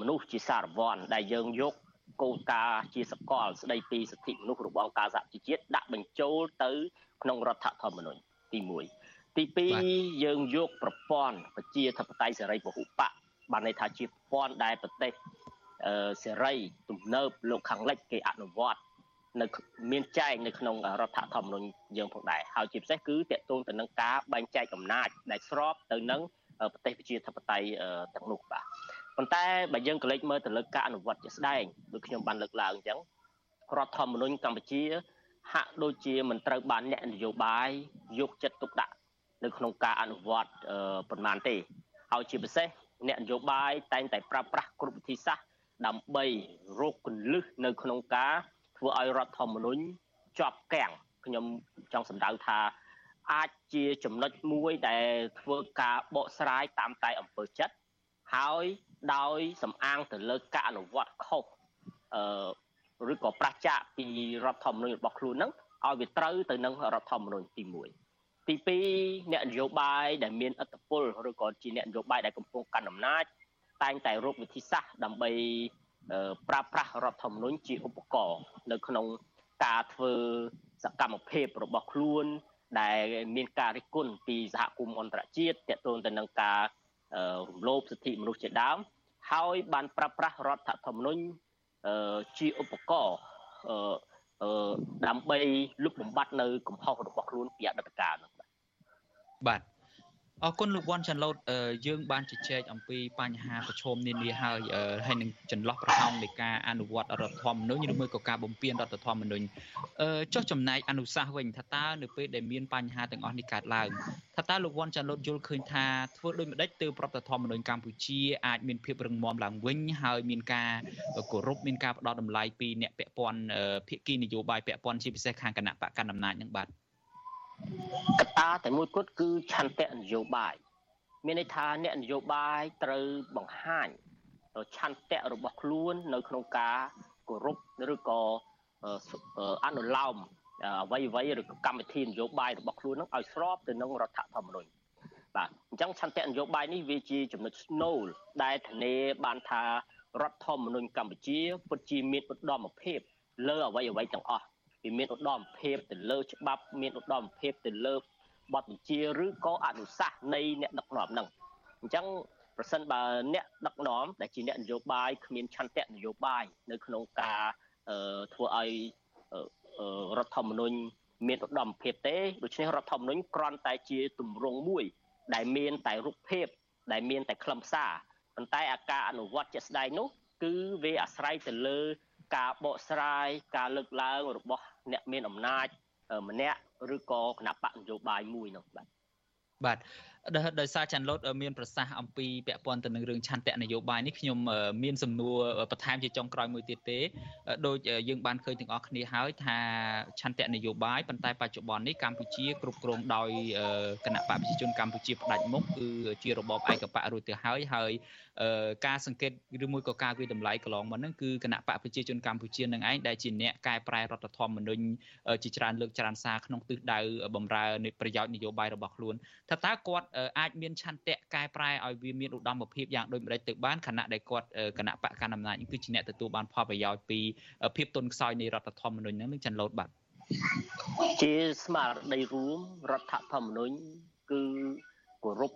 មនុស្សជាសារវ័នដែលយើងយក គោលការណ៍ជាសកលស្ដីពីសិទ្ធិមនុស្សរបស់អង្គការសហជីវជាតិដាក់បញ្ចូលទៅ ក្នុងរដ្ឋធម្មនុញ្ញទី1ទី2យើងយកប្រព័ន្ធប្រជាធិបតេយ្យសេរីពហុបកបានន័យថាជាប្រព័ន្ធដែលប្រទេសសេរីទំនើបលោកខាងលិចគេអនុវត្តនៅមានចែងនៅក្នុងរដ្ឋធម្មនុញ្ញយើងផងដែរហើយជាពិសេសគឺតកតងទៅនឹងការបែងចែកអំណាចដែលស្របទៅនឹងប្រទេសប្រជាធិបតេយ្យទាំងនោះបាទ ប៉ុន្តែបើយើងកលេចមើលទៅលើការអនុវត្តជាក់ស្ដែងដូចខ្ញុំបានលើកឡើងអញ្ចឹងរដ្ឋធម្មនុញ្ញកម្ពុជា ហាក់ដូចជាមិនត្រូវបានអ្នកនយោបាយយកចិត្តទុកដាក់នៅក្នុងការអនុវត្តប៉ុន្មានទេហើយជាពិសេសអ្នកនយោបាយតែងតែប្រើប្រាស់គ្រប់វិធីសាស្ត្រដើម្បីរកគន្លឹះនៅក្នុងការធ្វើឲ្យរដ្ឋធម្មនុញ្ញជាប់គាំងខ្ញុំចង់សម្ដៅថាអាចជាចំណុចមួយដែលធ្វើការបកស្រាយតាមតែអំពើចិត្តហើយ ដោយសំអាងទៅលើការអនុវត្តខុសអឺឬក៏ប្រឆាចពីរដ្ឋធម្មនុញ្ញរបស់ខ្លួនហ្នឹងឲ្យវាត្រូវទៅនឹងរដ្ឋធម្មនុញ្ញទី1ទី2អ្នកនយោបាយដែលមានឥទ្ធិពលឬក៏ជាអ្នកនយោបាយដែលកំពុងកាន់អំណាចតែងតែរកវិធីសាស្ត្រដើម្បីប្រើប្រាស់រដ្ឋធម្មនុញ្ញជាឧបករណ៍នៅក្នុងការធ្វើសកម្មភាពរបស់ខ្លួនដែលមានការរិះគន់ពីសហគមន៍អន្តរជាតិទាក់ទងទៅនឹងការ រំលោភសិទ្ធិមនុស្សជាដើមហើយបានប្រើប្រាស់រដ្ឋធម្មនុញ្ញជាឧបករណ៍ដើម្បីលុបបំបាត់នៅកំហុសរបស់ខ្លួនពីអតីតកាលនោះបាទ អរគុណលោកវ៉ាន់ចាន់ឡូតយើងបានជជែកអំពីបញ្ហាប្រឈមនានាហើយហើយនឹងចន្លោះប្រហោងនៃការអនុវត្តរដ្ឋធម្មនុញ្ញឬមួយក៏ការបំពេញរដ្ឋធម្មនុញ្ញចុះចំណែកអនុសាសន៍វិញថាតើនៅពេលដែលមានបញ្ហាទាំងអស់នេះកើតឡើងថាតើលោកវ៉ាន់ចាន់ឡូតយល់ឃើញថាធ្វើដូចម្ដេចទើបរដ្ឋធម្មនុញ្ញកម្ពុជាអាចមានភាពរឹងមាំឡើងវិញហើយមានការគោរពមានការផ្ដោតតម្លៃពីអ្នកពាក់ព័ន្ធភាគីនយោបាយពាក់ព័ន្ធជាពិសេសខាងគណៈបកកណ្ដាលអំណាចនឹងបាទ កត្តាតែមួយគត់គឺឆន្ទៈនយោបាយមានន័យថាអ្នកនយោបាយត្រូវបង្ហាញឆន្ទៈរបស់ខ្លួន នៅ ក្នុងការគោរពឬក៏អនុលោមអ្វីអ្វីឬក៏កម្មវិធីនយោបាយរបស់ខ្លួននឹងឲ្យស្របទៅនឹងរដ្ឋធម្មនុញ្ញបាទអញ្ចឹងឆន្ទៈនយោបាយនេះវាជាចំណុចស្នូលដែលធានាបានថារដ្ឋធម្មនុញ្ញកម្ពុជាពិតជាមានឧត្តមភាពលើអ្វីអ្វីទាំងអស់ វាមានឧត្តមភាពទៅលើច្បាប់មានឧត្តមភាពទៅលើបទបញ្ជាឬក៏អនុសាសន៍នៃអ្នកដឹកនាំហ្នឹងអញ្ចឹងប្រសិនបើអ្នកដឹកនាំដែលជាអ្នកនយោបាយគ្មានឆន្ទៈនយោបាយនៅក្នុងការធ្វើឲ្យរដ្ឋធម្មនុញ្ញមានឧត្តមភាពទេដូច្នេះរដ្ឋធម្មនុញ្ញគ្រាន់តែជាទម្រង់មួយ ដែលមានតែរូបភាព ដែលមានតែខ្លឹមសារប៉ុន្តែអាការអនុវត្តជាក់ស្ដែងនោះគឺវាអាស្រ័យទៅលើ ការបកស្រាយការលើកឡើងរបស់អ្នកមានអំណាចម្នាក់ឬក៏គណៈបកនយោបាយមួយនោះបាទបាទដោយសារចាន់ឡូតមានប្រសាសន៍អំពីពាក់ព័ន្ធទៅនឹងរឿងឆន្ទៈនយោបាយនេះខ្ញុំមានសំណួរបន្ថែមជាចុងក្រោយមួយទៀតទេដោយយើងបានឃើញទាំងអស់គ្នាហើយថាឆន្ទៈនយោបាយប៉ុន្តែបច្ចុប្បន្ននេះកម្ពុជាគ្រប់គ្រងដោយគណៈបកប្រជាជនកម្ពុជាផ្ដាច់មុខគឺជារបបឯកបករួចទៅហើយហើយការសង្កេតឬមួយក៏ការវិតម្លៃកន្លងមកហ្នឹងគឺគណៈបកប្រជាជនកម្ពុជានឹងឯងដែលជាអ្នកកែប្រែរដ្ឋធម្មនុញ្ញជាច្រើនលើកច្រើនសារក្នុងទិសដៅបំរើប្រយោជន៍នយោបាយរបស់ខ្លួនថាតើគាត់អាចមានឆន្ទៈកែប្រែឲ្យវាមានឧត្តមភាពយ៉ាងដូចម្តេចទៅបានខណៈដែលគាត់គណៈបកកណ្ដាលអំណាចគឺជាអ្នកទទួលបានផលប្រយោជន៍ពីភាពទុនខ្សោយនៃរដ្ឋធម្មនុញ្ញហ្នឹងនឹងចន្លោតបាត់ជាស្មារតីរួមរដ្ឋធម្មនុញ្ញគឺគោរព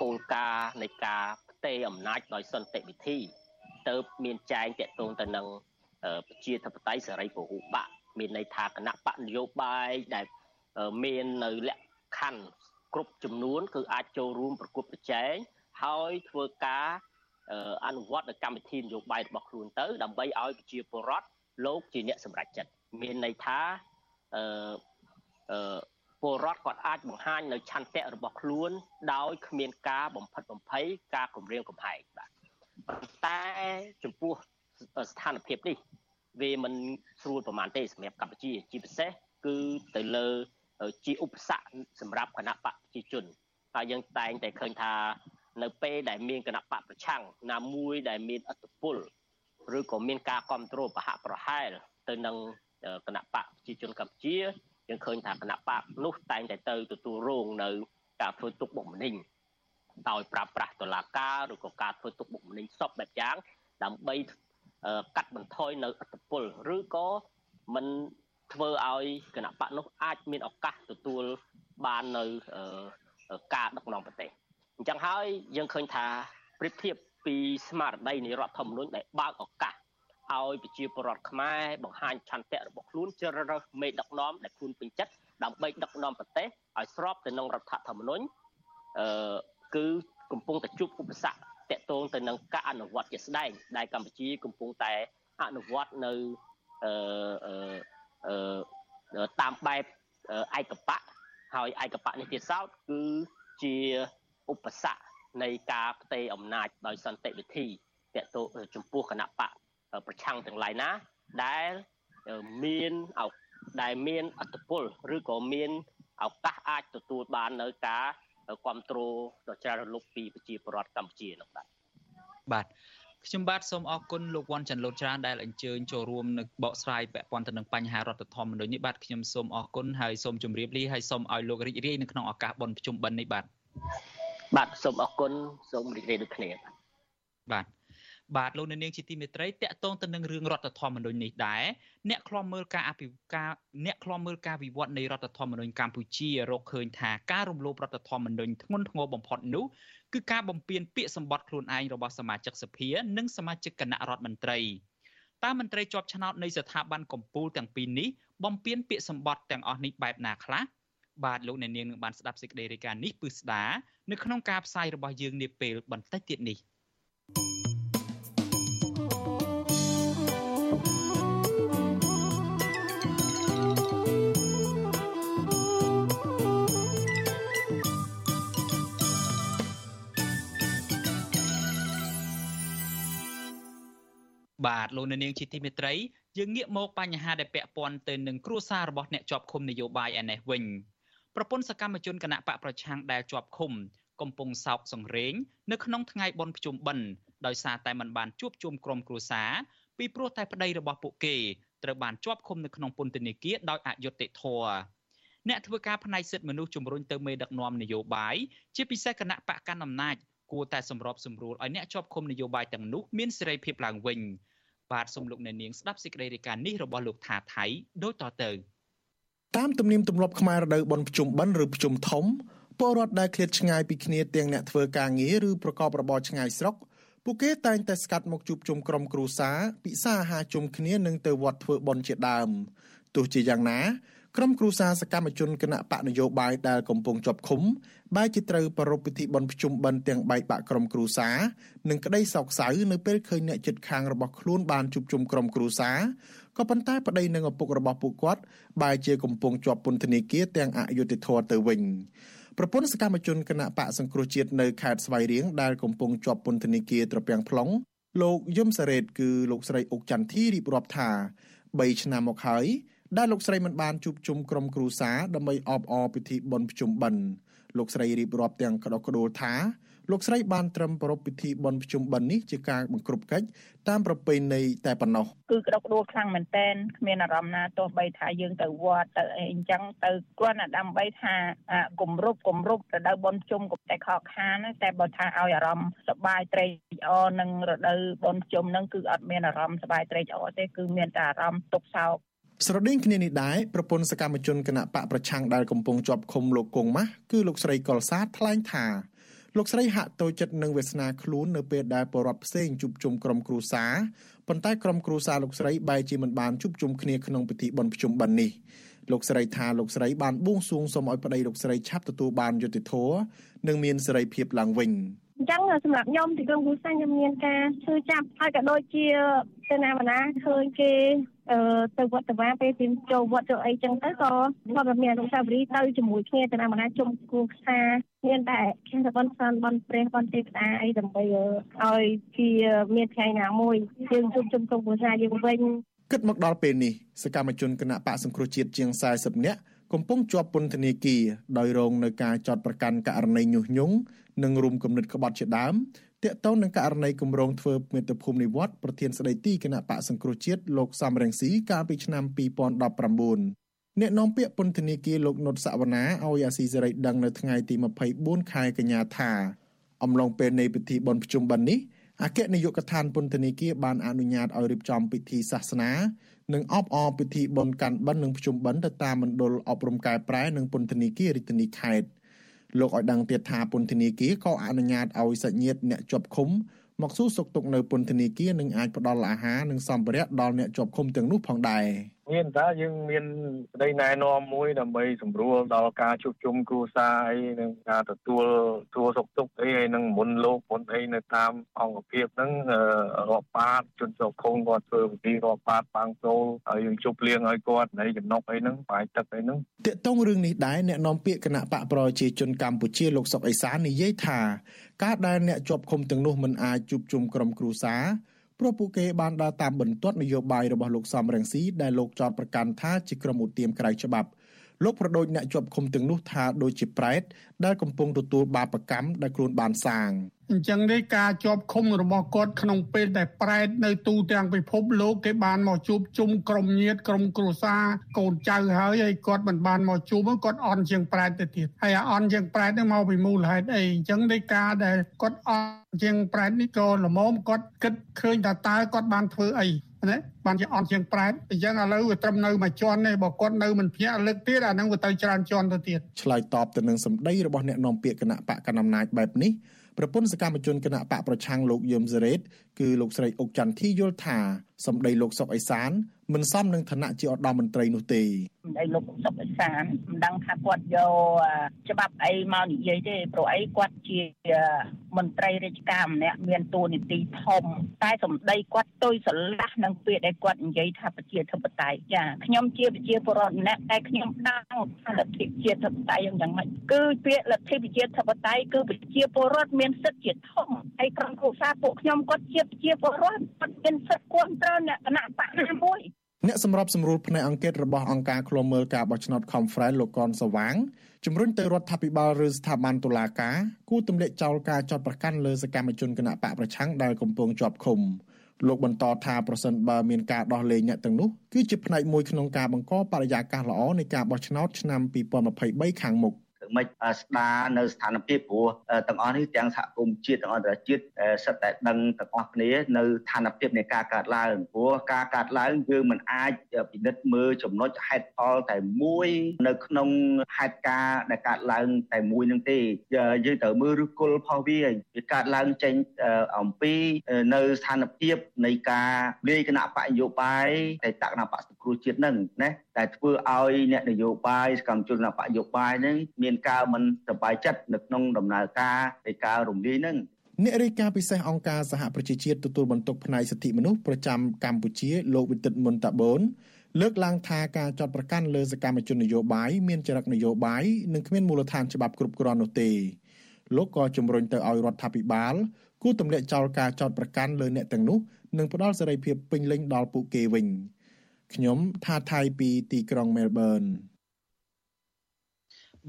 គោលការណ៍នៃការផ្ទេរអំណាចដោយសន្តិវិធីទៅមានចែងតកតងទៅនឹងប្រជាធិបតេយ្យសេរីពហុបកមានន័យថាគណៈបកនយោបាយដែលមាននៅលក្ខខណ្ឌគ្រប់ចំនួន គឺអាចចូលរួមប្រគល់ប្រជែងហើយធ្វើការអនុវត្តកម្មវិធីនយោបាយរបស់ខ្លួនទៅ ដើម្បីឲ្យប្រជាពលរដ្ឋលោកជាអ្នកសម្រេចចិត្តមានន័យថាអឺអឺ ពលរដ្ឋគាត់អាចបង្ហាញនៅឆន្ទៈរបស់ខ្លួនដោយគ្មានការបំផិតបំភ័យការគំរាមកំហែងបាទតែចំពោះស្ថានភាពនេះវាមិនស្រួលប្រហែលទេសម្រាប់កម្ពុជាជាពិសេសគឺទៅលើជាឧបសគ្គសម្រាប់គណៈបកប្រជាជនហើយយើងតែងតែឃើញថានៅពេលដែលមានគណៈបកប្រឆាំងណាមួយដែលមានអត្តពលឬក៏មានការគ្រប់គ្រងប្រហាក់ប្រហែលទៅនឹងគណៈបកប្រជាជនកម្ពុជា យើងឃើញថាគណៈបកនោះតែងតែទៅទទួលរងនៅការធ្វើទុកបុកម្នេញដោយប្រើប្រាស់តុលាការឬក៏ការធ្វើទុកបុកម្នេញសពបែបយ៉ាងដើម្បីកាត់បន្ថយនៅអត្តពលឬក៏មិនធ្វើឲ្យគណៈបកនោះអាចមានឱកាសទទួលបាននៅការដឹកនាំប្រទេសអញ្ចឹងហើយយើងឃើញថាប្រៀបធៀបពីស្មារតីនៃរដ្ឋធម្មនុញ្ញដែលបើកឱកាស ឲ្យប្រជាពលរដ្ឋខ្មែរបង្ហាញឆន្ទៈរបស់ខ្លួនជ្រើសរើសមេដឹកនាំដែលខ្លួនពេញចិត្តដើម្បីដឹកនាំប្រទេសឲ្យស្របទៅនឹងរដ្ឋធម្មនុញ្ញអឺគឺកំពុងតែជួបឧបសគ្គតកតងទៅនឹងការអនុវត្តជាស្ដែងដែលកម្ពុជាកំពុងតែអនុវត្តនៅអឺអឺតាមបែបឯកបៈហើយឯកបៈនេះទៀតសោតគឺជាឧបសគ្គនៃការផ្ទេរអំណាចដោយសន្តិវិធីតកតចំពោះគណៈបក ប្រឆាំងទាំងឡាយណា ដែលមានដែលមានអត្តពលឬក៏មានឱកាសអាចទទួលបាននៅការគ្រប់គ្រងដ៏ច្រើនរលុកពីប្រជាពលរដ្ឋកម្ពុជានោះបាទបាទខ្ញុំបាទសូមអរគុណលោកវ៉ាន់ចាន់លូតច្រើនដែលអញ្ជើញចូលរួមនៅបកស្រាយពាក់ព័ន្ធទៅនឹងបញ្ហារដ្ឋធម្មនុញ្ញនេះបាទខ្ញុំសូមអរគុណហើយសូមជម្រាបលាហើយសូមឲ្យលោករីករាយនៅក្នុងឱកាសបុណ្យប្រជុំបិណ្ឌនេះបាទបាទសូមអរគុណសូមរីករាយដូចគ្នាបាទ បាទលោកនាងជាទីមេត្រីតកតងទៅនឹងរឿងរដ្ឋធម្មនុញ្ញនេះដែរអ្នកខ្លំមើលការអភិការអ្នកខ្លំមើលការវិវត្តនៃរដ្ឋធម្មនុញ្ញកម្ពុជារកឃើញថាការរំលោភរដ្ឋធម្មនុញ្ញធ្ងន់ធ្ងរបំផុតនោះគឺការបំពានពាក្យសម្បត្តិខ្លួនឯងរបស់សមាជិកសភា និងសមាជិកគណៈរដ្ឋមន្ត្រីតើមន្ត្រីជាប់ឆ្នោតនៃស្ថាប័នកម្ពុជាទាំងពីរនេះបំពានពាក្យសម្បត្តិទាំងអស់នេះបែបណាខ្លះបាទលោកអ្នកនាងនឹងបានស្ដាប់សេចក្តីរាយការណ៍នេះពឹស្ដានៅក្នុងការផ្សាយរបស់យើងនាពេលបន្តិចទៀតនេះ បាទលោកនាងជាទីមេត្រីយើងងាកមកបញ្ហាដែលពាក់ព័ន្ធទៅនឹងគ្រួសាររបស់អ្នកជាប់ឃុំនយោបាយឯនេះវិញប្រពន្ធសកម្មជនគណៈបកប្រឆាំងដែលជាប់ឃុំ កំពុងសោកសង្រេងនៅក្នុងថ្ងៃបុណ្យភ្ជុំបិណ្ឌដោយសារតែមិនបានជួបជុំក្រុមគ្រួសារពីព្រោះតែប្តីរបស់ពួកគេត្រូវបានជាប់ឃុំនៅក្នុងពន្ធនាគារដោយអយុត្តិធម៌អ្នកធ្វើការផ្នែកសិទ្ធិមនុស្សជំរុញទៅមេដឹកនាំនយោបាយជាពិសេសគណៈបកកណ្ដាលអំណាច គួរតែសម្របសម្រួលឲ្យអ្នកជាប់ឃុំនយោបាយទាំងនោះមានសេរីភាពឡើងវិញបាទសូមលោកអ្នកនាងស្ដាប់សេចក្តីរាយការណ៍នេះរបស់លោកថាថៃដូចតទៅតាមទំនៀមទម្លាប់ខ្មែររដូវបុណ្យភ្ជុំបិណ្ឌឬភ្ជុំធំពលរដ្ឋដែលឃ្លាតឆ្ងាយពីគ្នាទាំងអ្នកធ្វើការងារឬប្រកបរបរឆ្ងាយស្រុកពួកគេតែងតែស្កាត់មកជួបជុំក្រុមគ្រួសារពិសាអាហារជុំគ្នានិងទៅវត្តធ្វើបុណ្យជាដើមទោះជាយ៉ាងណា ក្រុមគ្រួសារសកម្មជនគណៈបកនយោបាយដែលកំពុងជាប់ឃុំបែរជាត្រូវប្រារព្ធពិធីបុណ្យភ្ជុំបិណ្ឌទាំងបែកបាក់ក្រុមគ្រួសារនិងក្តីសោកសៅនៅពេលឃើញអ្នកជិតខាងរបស់ខ្លួនបានជួបជុំក្រុមគ្រួសារក៏ប៉ុន្តែប្តីនិងឪពុករបស់ពួកគាត់បែរជាកំពុងជាប់ពន្ធនាគារទាំងអយុត្តិធម៌ទៅវិញប្រពន្ធសកម្មជនគណៈបកសង្គ្រោះជាតិនៅខេត្តស្វាយរៀងដែលកំពុងជាប់ពន្ធនាគារត្រពាំង plong លោកយឹមសារ៉េតគឺលោកស្រីអុកចន្ទធីរៀបរាប់ថា3ឆ្នាំមកហើយ ដែលលោកស្រីមិនបានជួបជុំក្រុមគ្រួសារដើម្បីអបអរពិធីបុណ្យភ្ជុំបិណ្ឌលោកស្រីរៀបរាប់ទាំងក្តោកក្តួលថាលោកស្រីបានត្រឹមប្រពៃពិធីបុណ្យភ្ជុំបិណ្ឌនេះជាការបង្ក្រប់កិច្ចតាមប្រពៃណីតែប៉ុណ្ណោះគឺក្តោកក្តួលខ្លាំងមែនតែនគ្មានអារម្មណ៍ណាទោះបីថាយើងទៅវត្តទៅអីអញ្ចឹងទៅគ្រាន់តែដើម្បីថាគម្រប់គម្រប់រដូវបុណ្យភ្ជុំកុំតែខកខានតែបើថាឲ្យអារម្មណ៍សប្បាយត្រេកអរនឹងរដូវបុណ្យភ្ជុំហ្នឹងគឺអត់មានអារម្មណ៍សប្បាយត្រេកអរទេគឺមានតែអារម្មណ៍ទុក្ខសោក ស្រដៀងគ្នានេះដែរប្រពន្ធសកម្មជនគណៈបកប្រឆាំងដែលកំពុងជាប់ឃុំលោកគង់ម៉ាស់គឺលោកស្រីកុលសាថ្លែងថាលោកស្រីហាក់តូចចិត្តនឹងវាសនាខ្លួននៅពេលដែលបរដ្ឋផ្សេងជួបជុំក្រុមគ្រួសារប៉ុន្តែក្រុមគ្រួសារលោកស្រីបែរជាមិនបានជួបជុំគ្នាក្នុងពិធីបុណ្យភ្ជុំបិណ្ឌនេះលោកស្រីថាលោកស្រីបានបួងសួងសូមឲ្យប្តីលោកស្រីឆាប់ទទួលបានយុត្តិធម៌និងមានសេរីភាពឡើងវិញ អញ្ចឹងសម្រាប់ខ្ញុំទីក្រុងគូសាខ្ញុំមានការឈឺចាប់ហើយក៏ដូចជាទៅណាបណ្ណាឃើញគេអឺទៅវត្តវាពេលទីចូលវត្តចូលអីចឹងទៅក៏គាត់មានអនុស្សាវរីយ៍ទៅជាមួយគ្នាទៅណាបណ្ណាជុំគូខ្សាមានតែខាងបនសានបនព្រះបនទេវតាអីដើម្បីឲ្យជាមានថ្ងៃណាមួយយើងជួបជុំក្រុមគ្រួសារយើងវិញគិតមកដល់ពេលនេះសកម្មជនគណៈបកសង្គ្រោះជាតិជាង40នាក់កំពុងជាប់ពន្ធនាគារដោយរងនឹងការចោទប្រកាន់ករណីញុះញង់ និងរុំគំនិតក្បត់ជាដើមទាក់ទងនឹងករណីគម្រោងធ្វើមេត្តាភូមិនិវត្តប្រធានស្ដីទីគណៈបកសង្គ្រោះជាតិលោកសំរងស៊ីកាលពីឆ្នាំ2019អ្នកនាំពាក្យពន្ធនាគារលោកនុតសវណ្ណាឲ្យអាស៊ីសេរីដឹងនៅថ្ងៃទី24ខែកញ្ញាថាអំឡុងពេលនៃពិធីបុណ្យភ្ជុំបិណ្ឌនេះអគ្គនាយកដ្ឋានពន្ធនាគារបានអនុញ្ញាតឲ្យរៀបចំពិធីសាសនានិងអបអរពិធីបុណ្យកាន់បិណ្ឌនិងភ្ជុំបិណ្ឌទៅតាមមណ្ឌលអប់រំកែប្រែនិងពន្ធនាគាររាជធានីខេត្ត លោកឲ្យដឹងទៀតថាពន្ធនាគារក៏អនុញ្ញាតឲ្យសាច់ញាតិអ្នកជាប់ឃុំមកសួរសុខទុក្ខនៅពន្ធនាគារនិងអាចផ្ដល់អាហារនិងសម្ភារៈដល់អ្នកជាប់ឃុំទាំងនោះផងដែរ មានតើយើងមានក្តីណែនាំមួយដើម្បីសម្រួលដល់ការជួបជុំគ្រួសារអីនិងការទទួលទួសុខទុក្ខអីហើយនឹងមុនលោកមុនអីនៅតាមអង្គភាពហ្នឹងរាប់បាតជនជាប់ឃុំគាត់ធ្វើពិធីរាប់បាតបាំងចូលហើយយើងជប់លៀងឲ្យគាត់នៃចំណុកអីហ្នឹងបាយទឹកអីហ្នឹងតាកតងរឿងនេះដែរអ្នកនាំពាក្យគណៈបកប្រជាជនកម្ពុជាលោកសុកអេសាននិយាយថា ការដែលអ្នកជាប់ឃុំទាំងនោះមិនអាចជួបជុំក្រុមគ្រួសារ ព្រោះពួកគេបានដើរតាមបន្ទាត់នយោបាយរបស់លោកសំរងស៊ីដែលលោកចោទប្រកាន់ថាជាក្រុមឧទាមក្រៅច្បាប់លោកប្រដូចអ្នកជាប់ឃុំទាំងនោះថាដូចជាប្រែតដែលកំពុងទទួលបាបកម្មដែលខ្លួនបានសាង អញ្ចឹងនេះការជាប់ឃុំរបស់គាត់ក្នុងពេលដែលប្រែតនៅទូទាំងពិភពលោកគេបានមកជួបជុំក្រុមញាតិក្រុមគ្រួសារកូនចៅហើយហើយគាត់មិនបានមកជួបគាត់អន់ជាងប្រែតទៅទៀតហើយអន់ជាងប្រែតនេះមកពីមូលហេតុអីអញ្ចឹងនេះការដែលគាត់អន់ជាងប្រែតនេះក៏ល្មមគាត់គិតឃើញថាតើគាត់បានធ្វើអីណាបានជាអត់ជាងប្រែតអញ្ចឹងឥឡូវវាត្រឹមនៅមួយជាន់ទេបើគាត់នៅមិនភ្ញាក់លើកទៀតអាហ្នឹងវាទៅច្រើនជាន់ទៅទៀតឆ្លើយតបទៅនឹងសម្ដីរបស់អ្នកនាំពាក្យគណៈបកកណ្ដាលអំណាចបែបនេះ ប្រពន្ធសកម្មជនគណៈបកប្រឆាំងលោកយឹមសេរ៉េតគឺលោកស្រីអុកចន្ទធីយល់ថាសម្ដីលោកសុកអេសាន មិនសមនឹងឋានៈជាឧត្តមមន្ត្រីនោះទេអីលោកសុកអេសានមិនដឹងថាគាត់យកច្បាប់អីមកនិយាយទេព្រោះអីគាត់ជាមន្ត្រីរាជការម្នាក់មានតួនាទីធំតែសម្ដីគាត់ទុយស្រឡះនឹងពេលដែលគាត់និយាយថាប្រជាធិបតេយ្យចាខ្ញុំជាប្រជាពលរដ្ឋម្នាក់តែខ្ញុំដឹងថាលទ្ធិប្រជាធិបតេយ្យយ៉ាងម៉េចគឺពាក្យលទ្ធិប្រជាធិបតេយ្យគឺប្រជាពលរដ្ឋមានសិទ្ធិជាធំហើយក្រុមគ្រួសារពួកខ្ញុំគាត់ជាប្រជាពលរដ្ឋគាត់មានសិទ្ធិគ្រប់គ្រងអ្នកគណៈបកណាមួយ អ្នកសម្របសម្រួលផ្នែកអង្គការរបស់អង្គការឃ្លាំមើលការបោះឆ្នោត Conference លោកកនសវាងជំរុញទៅរដ្ឋាភិបាលឬស្ថាប័នតុលាការគូទម្លាក់ចោលការចាត់ប្រកាន់លើសកម្មជនគណៈបកប្រឆាំងដែលកំពុងជាប់ឃុំលោកបន្តថាប្រសិនបើមានការដោះលែងអ្នកទាំងនោះគឺជាផ្នែកមួយក្នុងការបង្កបរិយាកាសល្អនៃការបោះឆ្នោតឆ្នាំ2023ខាងមុខ មិនស្ដារនៅស្ថានភាពព្រោះទាំងអស់នេះទាំងសហគមន៍ជាតិទាំងអន្តរជាតិសិតតែដឹងទាំងអស់គ្នានៅស្ថានភាពនៃការកាត់ឡើងព្រោះការកាត់ឡើងយើងមិនអាចពិនិត្យមើលចំណុចហេតុផលតែមួយនៅក្នុងហេតុការណ៍ដែលកាត់ឡើងតែមួយនឹងទេយើងត្រូវមើលឬគល់ផលវាវាកាត់ឡើងចេញអំពីនៅស្ថានភាពនៃការលាយគណៈបកនយោបាយតែតគណៈបកសង្គ្រោះជាតិនឹងណាតែធ្វើឲ្យអ្នកនយោបាយសកម្មជនគណៈបកនយោបាយនឹងមានការមិនសប្បាយចិត្តនៅក្នុងដំណើរការនៃការរំលាយនឹងអ្នករាយការណ៍ពិសេសអង្គការសហប្រជាជាតិទទួលបន្ទុកផ្នែកសិទ្ធិមនុស្សប្រចាំកម្ពុជាលោកវិទិតមុនតាបូនលើកឡើងថាការចាត់ប្រកាន់លើសកម្មជននយោបាយមានចរិតនយោបាយនិងគ្មានមូលដ្ឋានច្បាប់គ្រប់គ្រាន់នោះទេលោកក៏ជំរុញទៅឲ្យរដ្ឋាភិបាលគូទម្លាក់ចោលការចោតប្រកាន់លើអ្នកទាំងនោះនិងផ្ដល់សេរីភាពពេញលេញដល់ពួកគេវិញខ្ញុំថាថៃពីទីក្រុងមែលប៊ន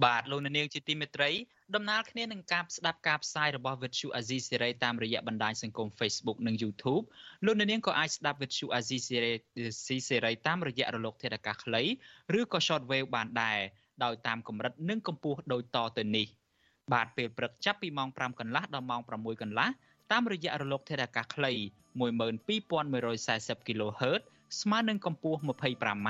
បាទលោកនាងជាទីមេត្រីដំណើរគ្នានឹងការស្ដាប់ការផ្សាយរបស់ Vuthu Azizi Serai តាមរយៈបណ្ដាញសង្គម Facebook និង YouTube លោកនាងក៏អាចស្ដាប់ Vuthu Azizi Serai Serai តាមរយៈរលកធាតុអាកាសខ្លីឬក៏ Shortwave បានដែរដោយតាមកម្រិតនិងកម្ពស់ដូចតទៅនេះបាទពេលព្រឹកចាប់ពីម៉ោង5កន្លះដល់ម៉ោង6កន្លះតាមរយៈរលកធាតុអាកាសខ្លី12140 kHz ស្មើនឹងកម្ពស់ 25m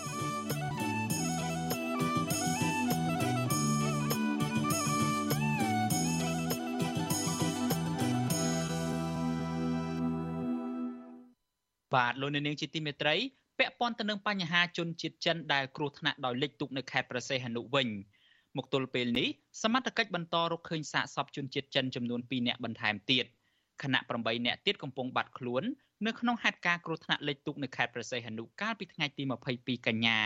បាទលោកនាងជាទីមេត្រីពាក់ព័ន្ធទៅនឹងបញ្ហាជនជាតិចិនដែលគ្រោះថ្នាក់ដោយលិចទុកនៅខេត្តប្រសេះហនុវិញមកទល់ពេលនេះសមត្ថកិច្ចបន្តរកឃើញសាកសពជនជាតិចិនចំនួន2នាក់បន្ថែមទៀតខណៈ8នាក់ទៀតកំពុងបាត់ខ្លួននៅក្នុងហេតុការណ៍គ្រោះថ្នាក់លិចទុកនៅខេត្តប្រសេះហនុកាលពីថ្ងៃទី22កញ្ញា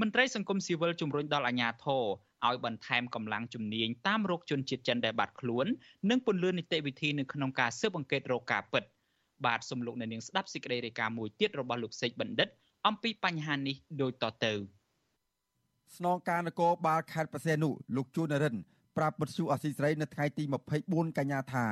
មន្ត្រីសង្គមស៊ីវិលជំរុញដល់អាជ្ញាធរឲ្យបន្ថែមកម្លាំងជំនាញតាមរោគជនជាតិចិនដែលបាត់ខ្លួន និងពន្លឿននីតិវិធីនៅក្នុងការស៊ើបអង្កេតរកការពិត បាទសំលោកនៅនាងស្ដាប់សេចក្តីរាយការណ៍មួយទៀតរបស់លោកសេកបណ្ឌិត អំពីបញ្ហានេះដូចតទៅស្នងការនគរបាលខេត្តបរសេនុលោកជួននរិនប្រាប់បទសុអសីស្រីនៅថ្ងៃទី24កញ្ញាថា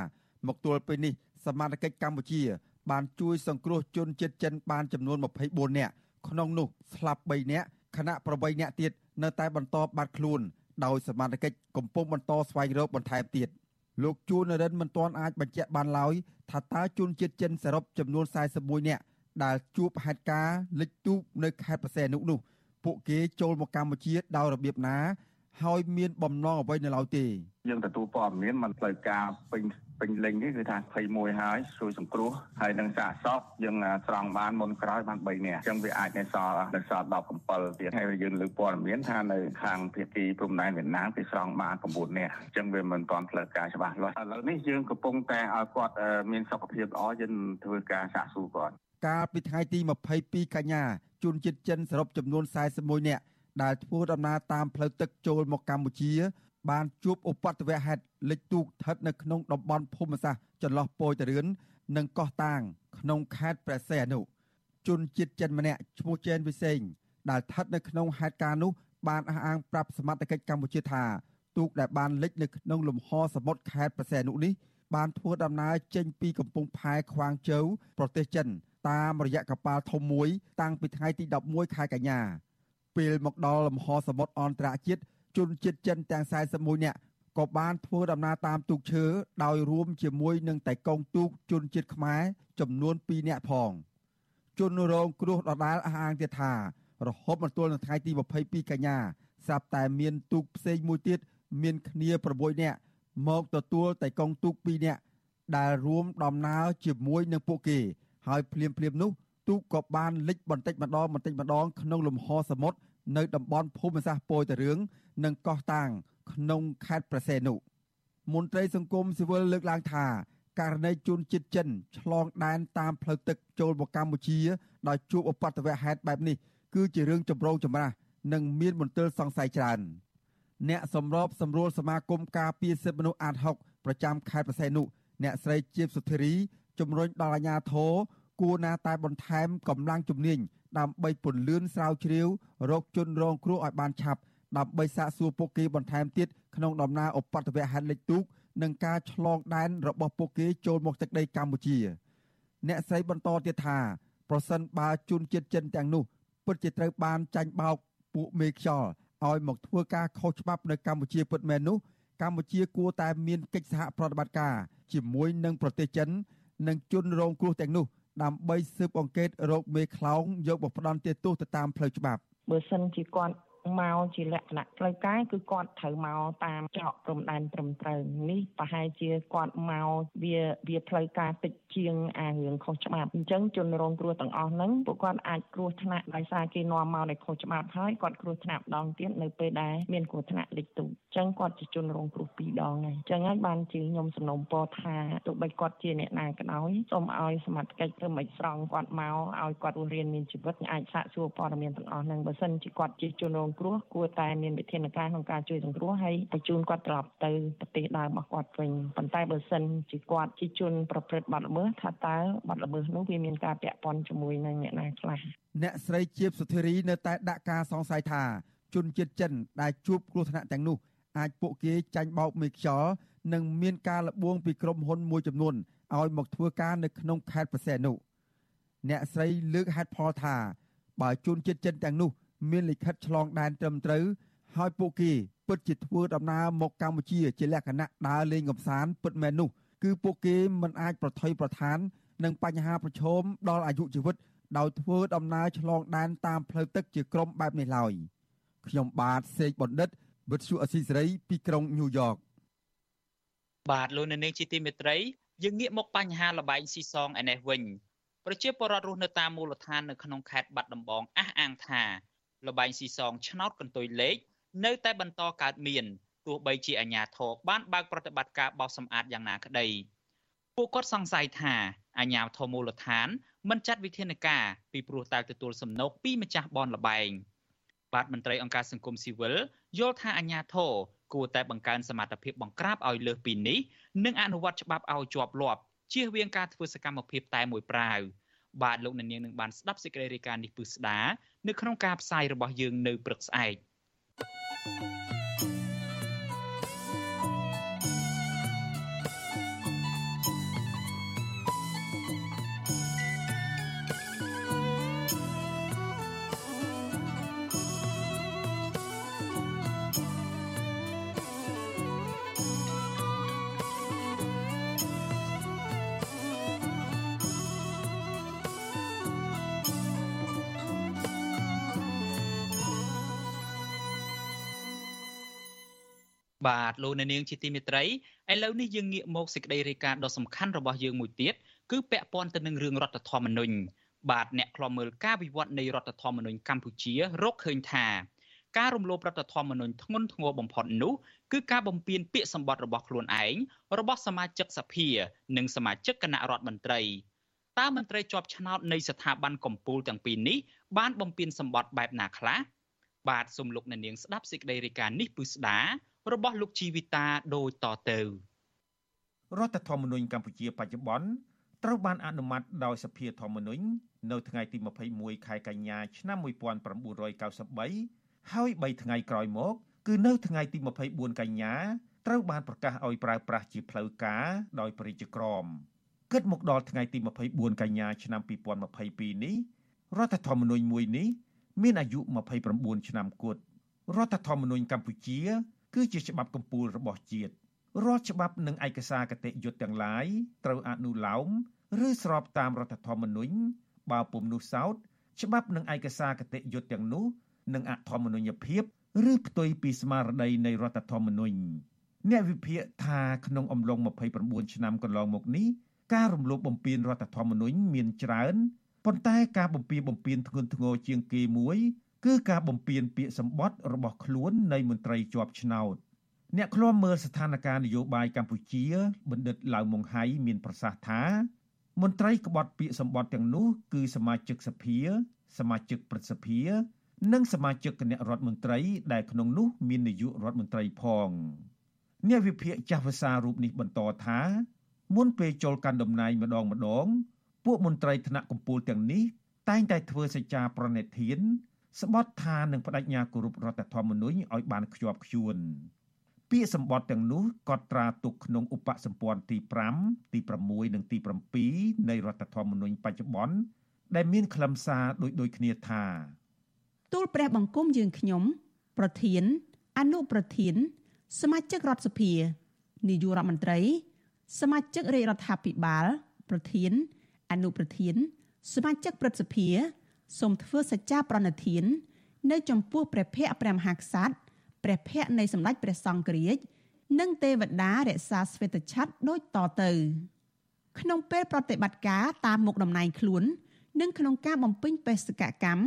មកទល់ពេលនេះសមាជិកកម្ពុជា បានជួយសង្គ្រោះជនជាតិចិនបានចំនួន24នាក់ក្នុងនោះស្លាប់3នាក់ខណៈ8នាក់ទៀតនៅតែបន្តបាត់ខ្លួនដោយសមាជិកកំពុងបន្តស្វែងរកបន្ថែមទៀត លោកជួននរិនមិនទាន់អាចបញ្ជាក់បានឡើយថាតើជនជាតិចិនសរុបចំនួន41នាក់ដែលជួបហេតុការណ៍លិចទូកនៅខេត្តបរសេនុនោះពួកគេចូលមកកម្ពុជាដោយរបៀបណា ហើយមានបំណងអ្វីនៅឡើយទេយើងទទួលព័ត៌មានមិនផ្លូវការពេញពេញលេញនេះគឺថា21ហើយជួយសង្គ្រោះហើយនឹងសាកសពយើងស្រង់បានមុនក្រោយបាន3នាក់អញ្ចឹងវាអាចនៅសល់នៅសល់17ទៀតហើយយើងលើកព័ត៌មានថានៅខាងភៀកគីព្រំដែនវៀតណាមគេស្រង់បាន9នាក់អញ្ចឹងវាមិនទាន់ផ្លូវការច្បាស់លាស់ឥឡូវនេះយើងកំពុងតែឲ្យគាត់មានសុខភាពល្អយើងធ្វើការសាកសួរគាត់កាលពីថ្ងៃទី22កញ្ញាជនជាតិចិនសរុបចំនួន41នាក់ ដែលធ្វើដំណើរតាមផ្លូវទឹកចូលមកកម្ពុជា បានជួបឧបទ្ទវហេតុលិចទូកស្ថិតនៅក្នុងតំបន់ភូមិសាស្ត្រចន្លោះពោយតរឿននិងកោះតាង ក្នុងខេត្តព្រះសីហនុជនជាតិចិនម្នាក់ឈ្មោះជេនវិសេងដែលស្ថិតនៅក្នុងហេតុការណ៍នោះបានអះអាងប្រាប់សមត្ថកិច្ចកម្ពុជាថាទូកដែលបានលិចនៅក្នុងលំហសមុទ្រខេត្តព្រះសីហនុនេះបានធ្វើដំណើរចេញពីកំពង់ផែខ្វាងជូវប្រទេសចិនតាមរយៈកប៉ាល់ធំមួយ តាំងពីថ្ងៃទី11ខែកញ្ញា ពេលមកដល់លំហសមុទ្រអន្តរជាតិជនជាតិចិនទាំង41នាក់ក៏បានធ្វើដំណើរតាមទូកឈើដោយរួមជាមួយនឹងតែកងទូកជនជាតិខ្មែរចំនួន2នាក់ផងជនរងគ្រោះដដាលអះអាងទៀតថារហូតមកទល់នឹងថ្ងៃទី22កញ្ញាស្រាប់តែមានទូកផ្សេងមួយទៀតមានគ្នា6នាក់មកទទួលតែកងទូក2នាក់ដែលរួមដំណើរជាមួយនឹងពួកគេ ហើយភ្លាមភ្លាមនោះ ទូកក៏បានលិចបន្តិចម្ដងបន្តិចម្ដងក្នុងលំហសមុទ្រនៅតំបន់ភូមិសាស្ត្រពោយតារឿងនិងកោះតាងក្នុងខេត្តប្រសេនុមន្ត្រីសង្គមស៊ីវិលលើកឡើងថាករណីជនជាតិចិនឆ្លងដែនតាមផ្លូវទឹកចូលមកកម្ពុជាដោយជួបឧបទ្ទវហេតុបែបនេះគឺជារឿងចម្រូងចម្រាសនិងមានមន្ទិលសង្ស័យច្រើនអ្នកសម្របសម្រួលសមាគមការពារសិទ្ធិមនុស្សអាត6ប្រចាំខេត្តប្រសេនុអ្នកស្រីជាបសុធារីជំរុញដល់អាជ្ញាធរ គួរណាតែបន្ថែមកម្លាំងជំនាញដើម្បីពន្លឿនស្រាវជ្រាវរកជនរងគ្រោះឲ្យបានឆាប់ដើម្បីសាកសួរពួកគេបន្ថែមទៀតក្នុងដំណើរឧបទ្ទវហេតុលិចទូកនិងការឆ្លងដែនរបស់ពួកគេចូលមកទឹកដីកម្ពុជា អ្នកស្រីបន្តទៀតថាប្រសិនបើជនជាតិចិនទាំងនោះពិតជាត្រូវបានចាញ់បោកពួកមេខ្យល់ឲ្យមកធ្វើការខុសច្បាប់នៅកម្ពុជាពិតមែននោះកម្ពុជាគួរតែមានកិច្ចសហប្រតិបត្តិការជាមួយនឹងប្រទេសចិន និងជនរងគ្រោះទាំងនោះ ដើម្បីស៊ើបអង្កេតរោគមេខ្លោងយកមកផ្ដន់ទោសទៅតាមផ្លូវច្បាប់បើសិនជាគាត់ មកជាលក្ខណៈផ្លូវការគឺគាត់ត្រូវមកតាមច្រកព្រំដែនត្រឹមត្រូវនេះប្រហែលជាគាត់មកវាវាផ្លូវការតិចជាងអារឿងខុសច្បាប់អញ្ចឹងជនរងគ្រោះទាំងអស់ហ្នឹងពួកគាត់អាចគ្រោះថ្នាក់ដោយសារគេនាំមកដោយខុសច្បាប់ហើយគាត់គ្រោះថ្នាក់ម្ដងទៀតនៅពេលដែលមានគ្រោះថ្នាក់លិចទូអញ្ចឹងគាត់ជាជនរងគ្រោះពីរដងហើយអញ្ចឹងហើយបានជាខ្ញុំសំណូមពរថាទោះបីគាត់ជាអ្នកណាក៏ដោយសូមឲ្យសមត្ថកិច្ចធ្វើមិនស្រង់គាត់មកឲ្យគាត់រស់រានមានជីវិតអាចសាកសួរព័ត៌មានទាំងអស់ហ្នឹងបើសិនជាគាត់ជាជនរងគ្រោះគួរតែមានវិធានការក្នុងការជួយសង្គ្រោះហើយបញ្ជូនគាត់ត្រឡប់ទៅប្រទេសដើមរបស់គាត់វិញប៉ុន្តែបើសិនជាគាត់ជាជនប្រព្រឹត្តបទល្មើសថាតើបទល្មើសនោះវាមានការពាក់ព័ន្ធជាមួយនឹងអ្នកណាខ្លះអ្នកស្រីជាបសុធារីនៅតែដាក់ការសង្ស័យថាជនជាតិចិនដែលជួបគ្រោះថ្នាក់ទាំងនោះអាចពួកគេចាញ់បោកមេខ្យល់និងមានការលបួងពីក្រុមហ៊ុនមួយចំនួនឲ្យមកធ្វើការនៅក្នុងខេត្តប្រសេនុអ្នកស្រីលើកហេតុផលថាបើជនជាតិចិនទាំងនោះ មានលិខិតឆ្លងដែនត្រឹមត្រូវហើយពួកគេពិតជាធ្វើដំណើរមកកម្ពុជាជាលក្ខណៈដើរលេងកម្សាន្តពិតមែននោះគឺពួកគេមិនអាចប្រថុយប្រឋាននឹងបញ្ហាប្រឈមដល់អាយុជីវិតដោយធ្វើដំណើរឆ្លងដែនតាមផ្លូវទឹកជាក្រុមបែបនេះឡើយខ្ញុំបាទសេកបណ្ឌិតវិទ្យុអស៊ីសេរីពីក្រុងញូវយ៉កបាទលោកនៅនាងជាទីមេត្រីយើងងាកមកបញ្ហាលបែងស៊ីសងឯនេះវិញប្រជាពលរដ្ឋរស់នៅតាមមូលដ្ឋាននៅក្នុងខេត្តបាត់ដំបងអះអាងថា លបែងស៊ីសងឆ្នោតកន្ទុយលេខនៅតែបន្តកើតមានទោះបីជាអាជ្ញាធរបានបើកប្រតិបត្តិការបោសសម្អាតយ៉ាងណាក្តីពួកគាត់សង្ស័យថាអាជ្ញាធរមូលដ្ឋានមិនចាត់វិធានការពីព្រោះតែទទួលសំណូកពីម្ចាស់បនលបែងបាទមន្ត្រីអង្គការសង្គមស៊ីវិលយល់ថាអាញាធរគួរតែបង្កើនសមត្ថភាពបង្ក្រាបឲ្យលើសពីនេះនិងអនុវត្តច្បាប់ឲ្យជាប់លាប់ជៀសវាងការធ្វើសកម្មភាពតែមួយប្រាវ បាទលោកអ្នកនាងនឹងបានស្ដាប់សេចក្តីរាយការណ៍នេះពឹស្ដានៅក្នុងការផ្សាយរបស់យើងនៅព្រឹកស្អែក thank you បាទលោកអ្នកនាងជាទីមេត្រីឥឡូវនេះយើងងាកមកសេចក្តីរាយការណ៍ដ៏សំខាន់របស់យើងមួយទៀតគឺពាក់ព័ន្ធទៅនឹងរឿងរដ្ឋធម្មនុញ្ញបាទអ្នកខ្លំមើលការវិវត្តនៃរដ្ឋធម្មនុញ្ញកម្ពុជារកឃើញថាការរំលោភរដ្ឋធម្មនុញ្ញធ្ងន់ធ្ងរបំផុតនោះគឺការបំពានពាក្យសម្បត្តិរបស់ខ្លួនឯងរបស់សមាជិកសភា និងសមាជិកគណៈរដ្ឋមន្ត្រីតើមន្ត្រីជាប់ឆ្នោតនៃស្ថាប័នកម្ពុជាទាំងពីរនេះបានបំពានសម្បត្តិបែបណាខ្លះបាទសូមលោកអ្នកនាងស្ដាប់សេចក្តីរាយការណ៍នេះពឹស្ដា របស់លោកជីវិតាដូចតទៅរដ្ឋធម្មនុញ្ញកម្ពុជាបច្ចុប្បន្នត្រូវបានអនុម័តដោយសភាធម្មនុញ្ញនៅថ្ងៃទី21ខែកញ្ញាឆ្នាំ1993ហើយ3ថ្ងៃក្រោយមកគឺនៅថ្ងៃទី24កញ្ញាត្រូវបានប្រកាសឲ្យប្រើប្រាស់ជាផ្លូវការដោយប្រជាក្រមគិតមកដល់ថ្ងៃទី24កញ្ញាឆ្នាំ2022នេះរដ្ឋធម្មនុញ្ញមួយនេះមានអាយុ29ឆ្នាំគត់រដ្ឋធម្មនុញ្ញកម្ពុជា គឺជាច្បាប់កម្ពុជារបស់ជាតិរាល់ច្បាប់និងឯកសារគតិយុត្តទាំងឡាយត្រូវអនុលោមឬស្របតាមរដ្ឋធម្មនុញ្ញបើពុំនោះសោតច្បាប់និងឯកសារគតិយុត្តទាំងនោះនឹងអធម្មនុញ្ញភាពឬផ្ទុយពីស្មារតីនៃរដ្ឋធម្មនុញ្ញអ្នកវិភាគថាក្នុងអំឡុង29ឆ្នាំកន្លងមកនេះការរំលោភបំពានរដ្ឋធម្មនុញ្ញមានច្រើនប៉ុន្តែការបំពានបំពានធ្ងន់ធ្ងរជាងគេមួយ គឺការបំពានពាក្យសម្បត្តិរបស់ខ្លួននៃមន្ត្រីជាប់ឆ្នោតអ្នកឃ្លាំមើលស្ថានភាពនយោបាយកម្ពុជា បណ្ឌិតឡៅម៉ុងហៃមានប្រសាសន៍ថា មន្ត្រីក្បត់ពាក្យសម្បត្តិទាំងនោះគឺសមាជិកសភា សមាជិកព្រឹទ្ធសភានិងសមាជិកគណៈរដ្ឋមន្ត្រីដែលក្នុងនោះមាននាយករដ្ឋមន្ត្រីផងអ្នកវិភាគចាស់ភាសារូបនេះបន្តថាមុនពេលចូលកាន់តំណែងម្ដងម្ដង ពួកមន្ត្រីថ្នាក់កម្ពុជាទាំងនេះតែងតែធ្វើសេចក្តីប្រណិធាន ស្បត់ថានឹងបដិញ្ញាគោរពរដ្ឋធម្មនុញ្ញឲ្យបានខ្ជាប់ខ្ជួនពាក្យសម្បត្តិទាំងនោះក៏ត្រាទុកក្នុងឧបសម្ព័ន្ធទី5ទី6និងទី7នៃរដ្ឋធម្មនុញ្ញបច្ចុប្បន្នដែលមានខ្លឹមសារដូចដូចគ្នាថាទូលព្រះបង្គំយើងខ្ញុំ ប្រធាន អនុប្រធាន សមាជិករដ្ឋសភានាយករដ្ឋមន្ត្រី សមាជិករាជរដ្ឋាភិបាល ប្រធាន អនុប្រធាន សមាជិកព្រឹទ្ធសភា សូមធ្វើសច្ចាប្រណិធាន នៅចំពោះព្រះភ័ក្ត្រព្រះមហាក្សត្រព្រះភ័ក្ត្រនៃសម្ដេចព្រះសង្ឃរាជនិងទេវតារក្សាស្វេតឆ័ត្រដូចតទៅក្នុងពេលប្រតិបត្តិការតាមមុខតំណែងខ្លួន និងក្នុងការបំពេញបេសកកម្ម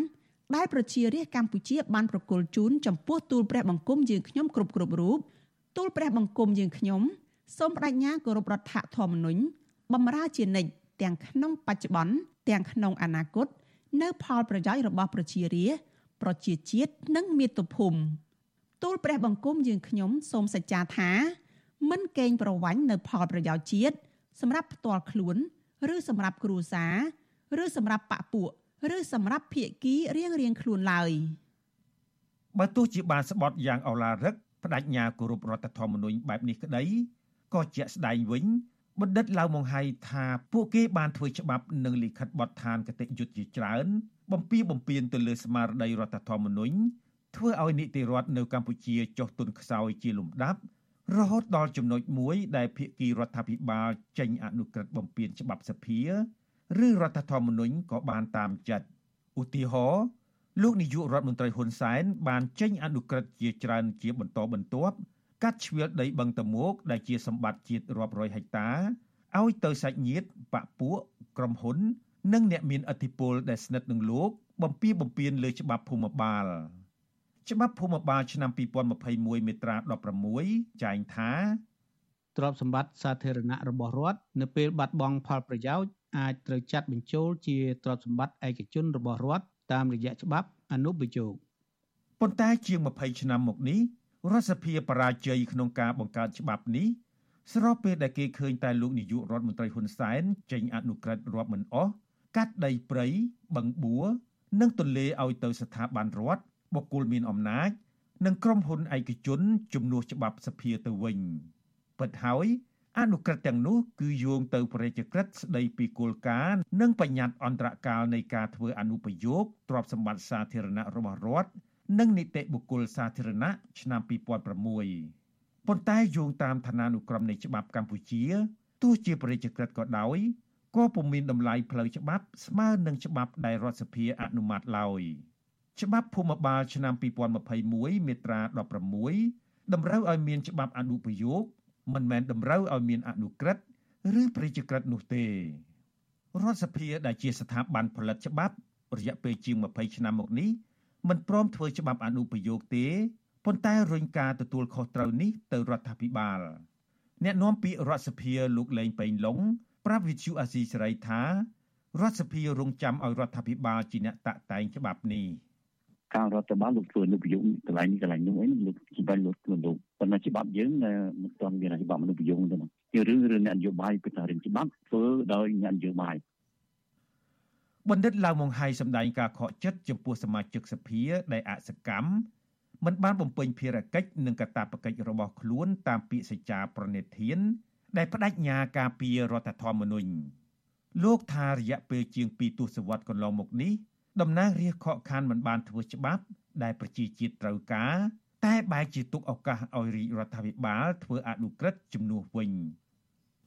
ដែលប្រជារាស្ត្រកម្ពុជាបានប្រគល់ជូនចំពោះទូលព្រះបង្គំយើងខ្ញុំគ្រប់គ្រប់រូបទូលព្រះបង្គំយើងខ្ញុំសូមបដិញ្ញាគោរពរដ្ឋធម្មនុញ្ញបំរើជានិច្ចទាំងក្នុងបច្ចុប្បន្នទាំងក្នុងអនាគត នៅផលប្រយោជន៍របស់ប្រជារាស្ត្រប្រជាជាតិនិងមាតុភូមិទូលព្រះបង្គំយើងខ្ញុំសូមសច្ចាថាមិនកេងប្រវ័ញ្ចនៅផលប្រយោជន៍ជាតិសម្រាប់ផ្ទាល់ខ្លួនឬសម្រាប់គ្រួសារឬសម្រាប់បពពួកឬសម្រាប់ភៀកគីរៀងរៀងខ្លួនឡើយបើទោះជាបានស្បត់យ៉ាងអឡារឹកបដិញ្ញាគោរពរដ្ឋធម្មនុញ្ញបែបនេះក្តីក៏ជាក់ស្ដែងវិញ បណ្ឌិតឡៅម៉ុងហៃថាពួកគេបានធ្វើច្បាប់និងលិខិតបទដ្ឋានគតិយុត្តជាច្រើនបំពីបំពេញទៅលើស្មារតីរដ្ឋធម្មនុញ្ញធ្វើឲ្យនីតិរដ្ឋនៅកម្ពុជាចុះទុនខ្សោយជាលំដាប់រហូតដល់ចំណុចមួយដែលភាគីរដ្ឋាភិបាលចេញអនុក្រឹត្យបំពេញច្បាប់សភាឬរដ្ឋធម្មនុញ្ញក៏បានតាមចិត្តឧទាហរណ៍លោកនាយករដ្ឋមន្ត្រីហ៊ុនសែនបានចេញអនុក្រឹត្យជាច្រើនជាបន្តបន្ទាប់ កាត់ជ្រឿដីបឹងតមោកដែលជាសម្បត្តិជាតិរាប់រយហិកតាឲ្យទៅសាច់ញាតិបពពួកក្រុមហ៊ុន និងអ្នកមានឥទ្ធិពលដែលស្និទ្ធនឹងលោកបំពីបំពេញលើច្បាប់ភូមិបាលច្បាប់ភូមិបាលឆ្នាំ2021មាត្រា16ចែងថាទ្រព្យសម្បត្តិសាធារណៈរបស់រដ្ឋនៅពេលបាត់បង់ផលប្រយោជន៍អាចត្រូវចាត់បញ្ចូលជាទ្រព្យសម្បត្តិឯកជនរបស់រដ្ឋតាមរយៈច្បាប់អនុប្រយោគប៉ុន្តែជាង20ឆ្នាំមកនេះ រដ្ឋសភាបរាជ័យក្នុងការបង្កើតច្បាប់នេះស្របពេលដែលគេឃើញតែលោកនាយករដ្ឋមន្ត្រីហ៊ុនសែនចេញអនុក្រឹត្យរាប់មិនអស់កាត់ដីព្រៃបឹងបួរនិងទន្លេឲ្យទៅស្ថាប័នរដ្ឋបុគ្គលមានអំណាច និងក្រុមហ៊ុនឯកជនជំនួសច្បាប់សភាទៅវិញពិតហើយអនុក្រឹត្យទាំងនោះគឺយោងទៅប្រជាក្រិតស្ដីពីគោលការណ៍និងបញ្ញត្តិអន្តរកាលនៃការធ្វើអនុប្រយោគទ្រព្យសម្បត្តិសាធារណៈរបស់រដ្ឋ និងនីតិបុគ្គលសាធារណៈឆ្នាំ2006ប៉ុន្តែយោងតាមឋានានុក្រមនៃច្បាប់កម្ពុជាទោះជាប្រជាក្រិតក៏ដោយក៏ពុំមានតម្លៃផ្លូវច្បាប់ស្មើនឹងច្បាប់ដែលរដ្ឋសភាអនុម័តឡើយច្បាប់ភូមិបាលឆ្នាំ2021មាត្រា16តម្រូវឲ្យមានច្បាប់អនុប្រយោគមិនមែនតម្រូវឲ្យមានអនុក្រឹត្យឬប្រជាក្រិតនោះទេរដ្ឋសភាដែលជាស្ថាប័នផលិតច្បាប់រយៈពេលជាង20ឆ្នាំមកនេះ មិនព្រមធ្វើច្បាប់អនុប្រយោគទេប៉ុន្តែរុញការទទួលខុសត្រូវនេះទៅរដ្ឋាភិបាលអ្នកនាំពាក្យរដ្ឋសភាលោកលេងប៉េងឡុងប្រាប់វិទ្យុអាស៊ីសេរីថារដ្ឋសភារងចាំឲ្យរដ្ឋាភិបាលជាអ្នកតាក់តែងច្បាប់នេះការរដ្ឋបាលលោកធ្វើនៅប្រយោគកន្លែងនេះកន្លែងនោះអីលោកសម្រាប់លោកខ្លួនលោកប៉ុន្តែច្បាប់យើងមិនទាន់មានច្បាប់មនុស្សប្រយោគទេណាជារឿងរឿងអ្នកនយោបាយពីតារឿងច្បាប់ធ្វើដោយអ្នកនយោបាយ បណ្ឌិតឡាវម៉ុងហៃសម្ដែងការខកចិត្តចំពោះសមាជិកសភាដែលអសកម្មមិនបានបំពេញភារកិច្ចនិងកាតព្វកិច្ចរបស់ខ្លួនតាមពាក្យសច្ចាប្រណិធាន ដែលបដិញ្ញាការពីរដ្ឋធម្មនុញ្ញលោកថារយៈពេលជាង2ទសវត្សរ៍កន្លងមកនេះតំណាងរាស្ត្រខកខានមិនបានធ្វើច្បាប់ ដែលប្រជាជាតិត្រូវការ តែបែរជាទុកឱកាសឲ្យរាជរដ្ឋាភិបាលធ្វើអនុក្រឹត្យជំនួសវិញ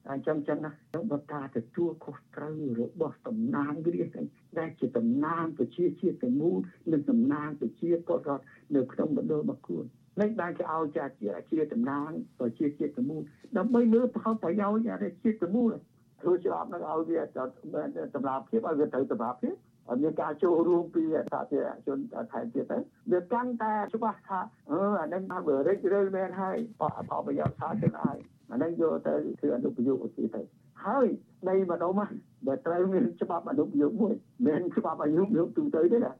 អញ្ចឹងចឹងណាបើការទទួលខុសត្រូវរបស់តំណាងរាស្ត្រដែលជាតំណាងប្រជាជាតិទាំងមូលនិងតំណាងប្រជាពលរដ្ឋនៅក្នុងមណ្ឌលរបស់ខ្លួននេះបានគេឲ្យចាជាជាតំណាងប្រជាជាតិទាំងមូលដើម្បីលើផលប្រយោជន៍អាជាតិទាំងមូលធ្វើច្បាប់នឹងឲ្យវាតម្លាភាពឲ្យវាទៅតម្លាភាពមានការចូលរួមពីសាធារណជនថែមទៀតទៅវាកាន់តែច្បាស់ថាអឺអានឹងថាវារិចរើមែនហើយផលប្រយោជន៍សាធារណៈហើយ អានឹងយកទៅធ្វើអនុប្រយោគឧទាទៅហើយនៃម្ដុំដែលត្រូវមានច្បាប់អនុប្រយោគមួយមិនច្បាប់អនុប្រយោគទូទៅទេណា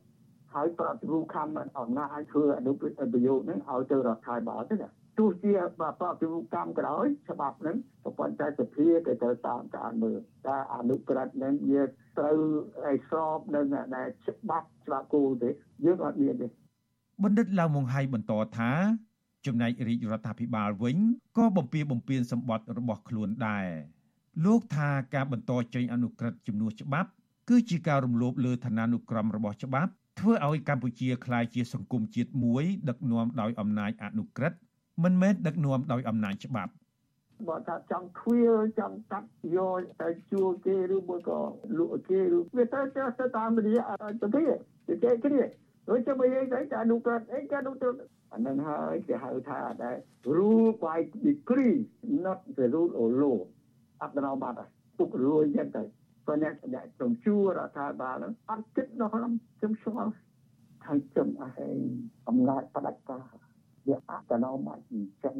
ហើយប្រតិរូបខំអំណាចធ្វើអនុប្រយោគហ្នឹងឲ្យទៅរដ្ឋាភិបាលទេណាទោះជាប្រតិរូបកម្មក្រោយច្បាប់ហ្នឹងប៉ុន្តែសភាគេត្រូវតាមការមើលតែអនុក្រឹត្យហ្នឹងវាត្រូវឲ្យស្របនឹងដែលច្បាប់ច្បាប់គោលទេយើងអត់មានទេបណ្ឌិតឡាវមុងហៃបន្តថា ចំណែករាជរដ្ឋាភិបាលវិញក៏បំពៀបំពៀនសម្បត្តិរបស់ខ្លួនដែរលោកថាការបន្តចេញអនុក្រឹត្យជំនួសច្បាប់ គឺជាការរំលោភលើឋានានុក្រមរបស់ច្បាប់ធ្វើឲ្យកម្ពុជាក្លាយជាសង្គមជាតិមួយដឹកនាំដោយអំណាចអនុក្រឹត្យមិនមែនដឹកនាំដោយអំណាចច្បាប់បើថាចង់ខ្វៀលចង់កាត់យកទៅជួគេឬមួយក៏លក់គេឬវាទៅទៅតាមរយៈទៅគេគេគ្នាដូចជាបើយើងតែអនុក្រឹត្យអីក៏អនុក្រឹត្យ អានឹងហើយគេហៅថាដែរ rule by decree not the rule of law អត់ដល់បាត់ទុករួយយ៉ាងទៅព្រោះអ្នកអ្នក trong ជួរដ្ឋាភិបាលហ្នឹងអត់គិតដល់ខ្ញុំខ្ញុំស្គាល់ហើយខ្ញុំអហេអំណាចផ្ដាច់ការវាអត្តនោម័យអញ្ចឹង